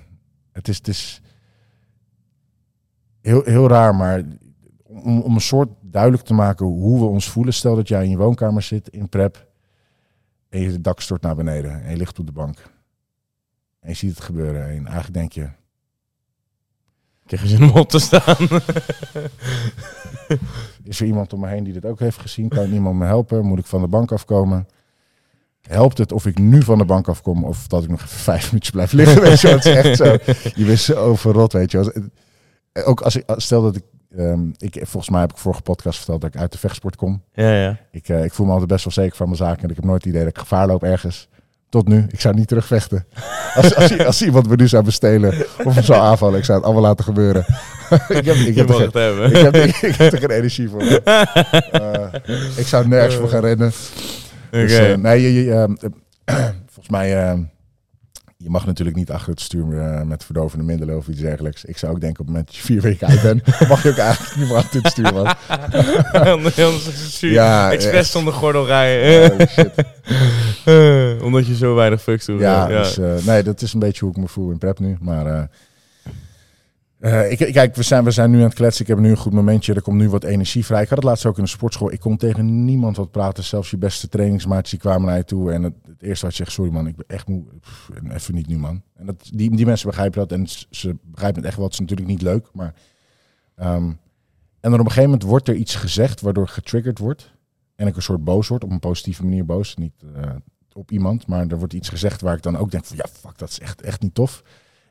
het is, het is heel, heel raar, maar om, om een soort duidelijk te maken hoe we ons voelen. Stel dat jij in je woonkamer zit in prep en je dak stort naar beneden en je ligt op de bank. En je ziet het gebeuren en eigenlijk denk je, Ik heb geen zin om op te staan. is er iemand om me heen die dit ook heeft gezien? Kan iemand me helpen? Moet ik van de bank afkomen? Helpt het of ik nu van de bank afkom of dat ik nog even vijf minuutjes blijf liggen? Weet je het is echt zo. Je bent zo verrot, weet je. Ook als ik, stel dat ik, ehm, ik, volgens mij heb ik vorige podcast verteld dat ik uit de vechtsport kom. ja, ja. Ik, eh, ik voel me altijd best wel zeker van mijn zaken en ik heb nooit het idee dat ik gevaar loop ergens. Tot nu, ik zou niet terugvechten. Als, als, als iemand me nu zou bestelen of me zou aanvallen, ik zou het allemaal laten gebeuren. ik heb, ik heb er geen- hebben. ik heb, ik, ik heb er geen energie voor. Eh, ik zou nergens voor gaan rennen. Dus, eh, nee, je, je, ehm, eh, volgens mij, ehm, je mag natuurlijk niet achter het stuur eh, met verdovende middelen of iets dergelijks. Ik zou ook denken op het moment dat je vier weken uit bent, mag je ook eigenlijk niet meer achter het stuur. Man. Ja, Expres zonder gordel rijden. Oh, shit. Eh, Omdat je zo weinig fucks doet. Ja, Dus, eh, nee, dat is een beetje hoe ik me voel in prep nu. Maar eh, ik, kijk, we zijn, we zijn nu aan het kletsen. Ik heb nu een goed momentje. Er komt nu wat energie vrij. Ik had het laatst ook in de sportschool. Ik kon tegen niemand wat praten. Zelfs je beste trainingsmaatjes die kwamen naar je toe. En het, het eerste wat je zegt, sorry man, ik ben echt moe. Pff, even niet nu man. En dat, die, die mensen begrijpen dat. En ze begrijpen het echt wel. Het is natuurlijk niet leuk. Maar, ehm, en dan op een gegeven moment wordt er iets gezegd waardoor getriggerd wordt. En ik een soort boos word. Op een positieve manier boos. Niet, eh, op iemand, maar er wordt iets gezegd waar ik dan ook denk van ja, fuck, dat is echt, echt niet tof.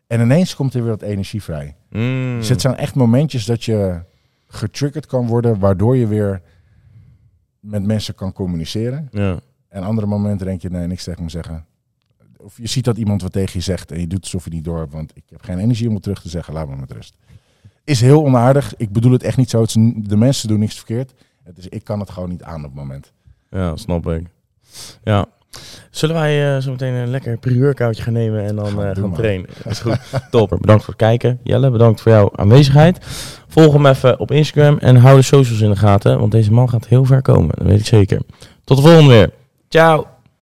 En ineens komt er weer wat energie vrij. Mm. Dus het zijn echt momentjes dat je getriggerd kan worden, waardoor je weer met mensen kan communiceren. Ja. En andere momenten denk je, nee, niks tegen me zeggen. Of je ziet dat iemand wat tegen je zegt en je doet alsof je niet door hebt, want ik heb geen energie om het terug te zeggen, laat me met rust. Is heel onaardig. Ik bedoel het echt niet zo. De mensen doen niks verkeerd. Is, ik kan het gewoon niet aan op het moment. Ja, snap ik. Ja. Zullen wij eh, zo meteen een lekker prieurkoutje gaan nemen en dan Gaan eh, doen, gaan man. trainen? Dat is goed. Topper. Bedankt voor het kijken. Jelle, bedankt voor jouw aanwezigheid. Volg hem even op Instagram en hou de socials in de gaten, want deze man gaat heel ver komen. Dat weet ik zeker. Tot de volgende weer. Ciao.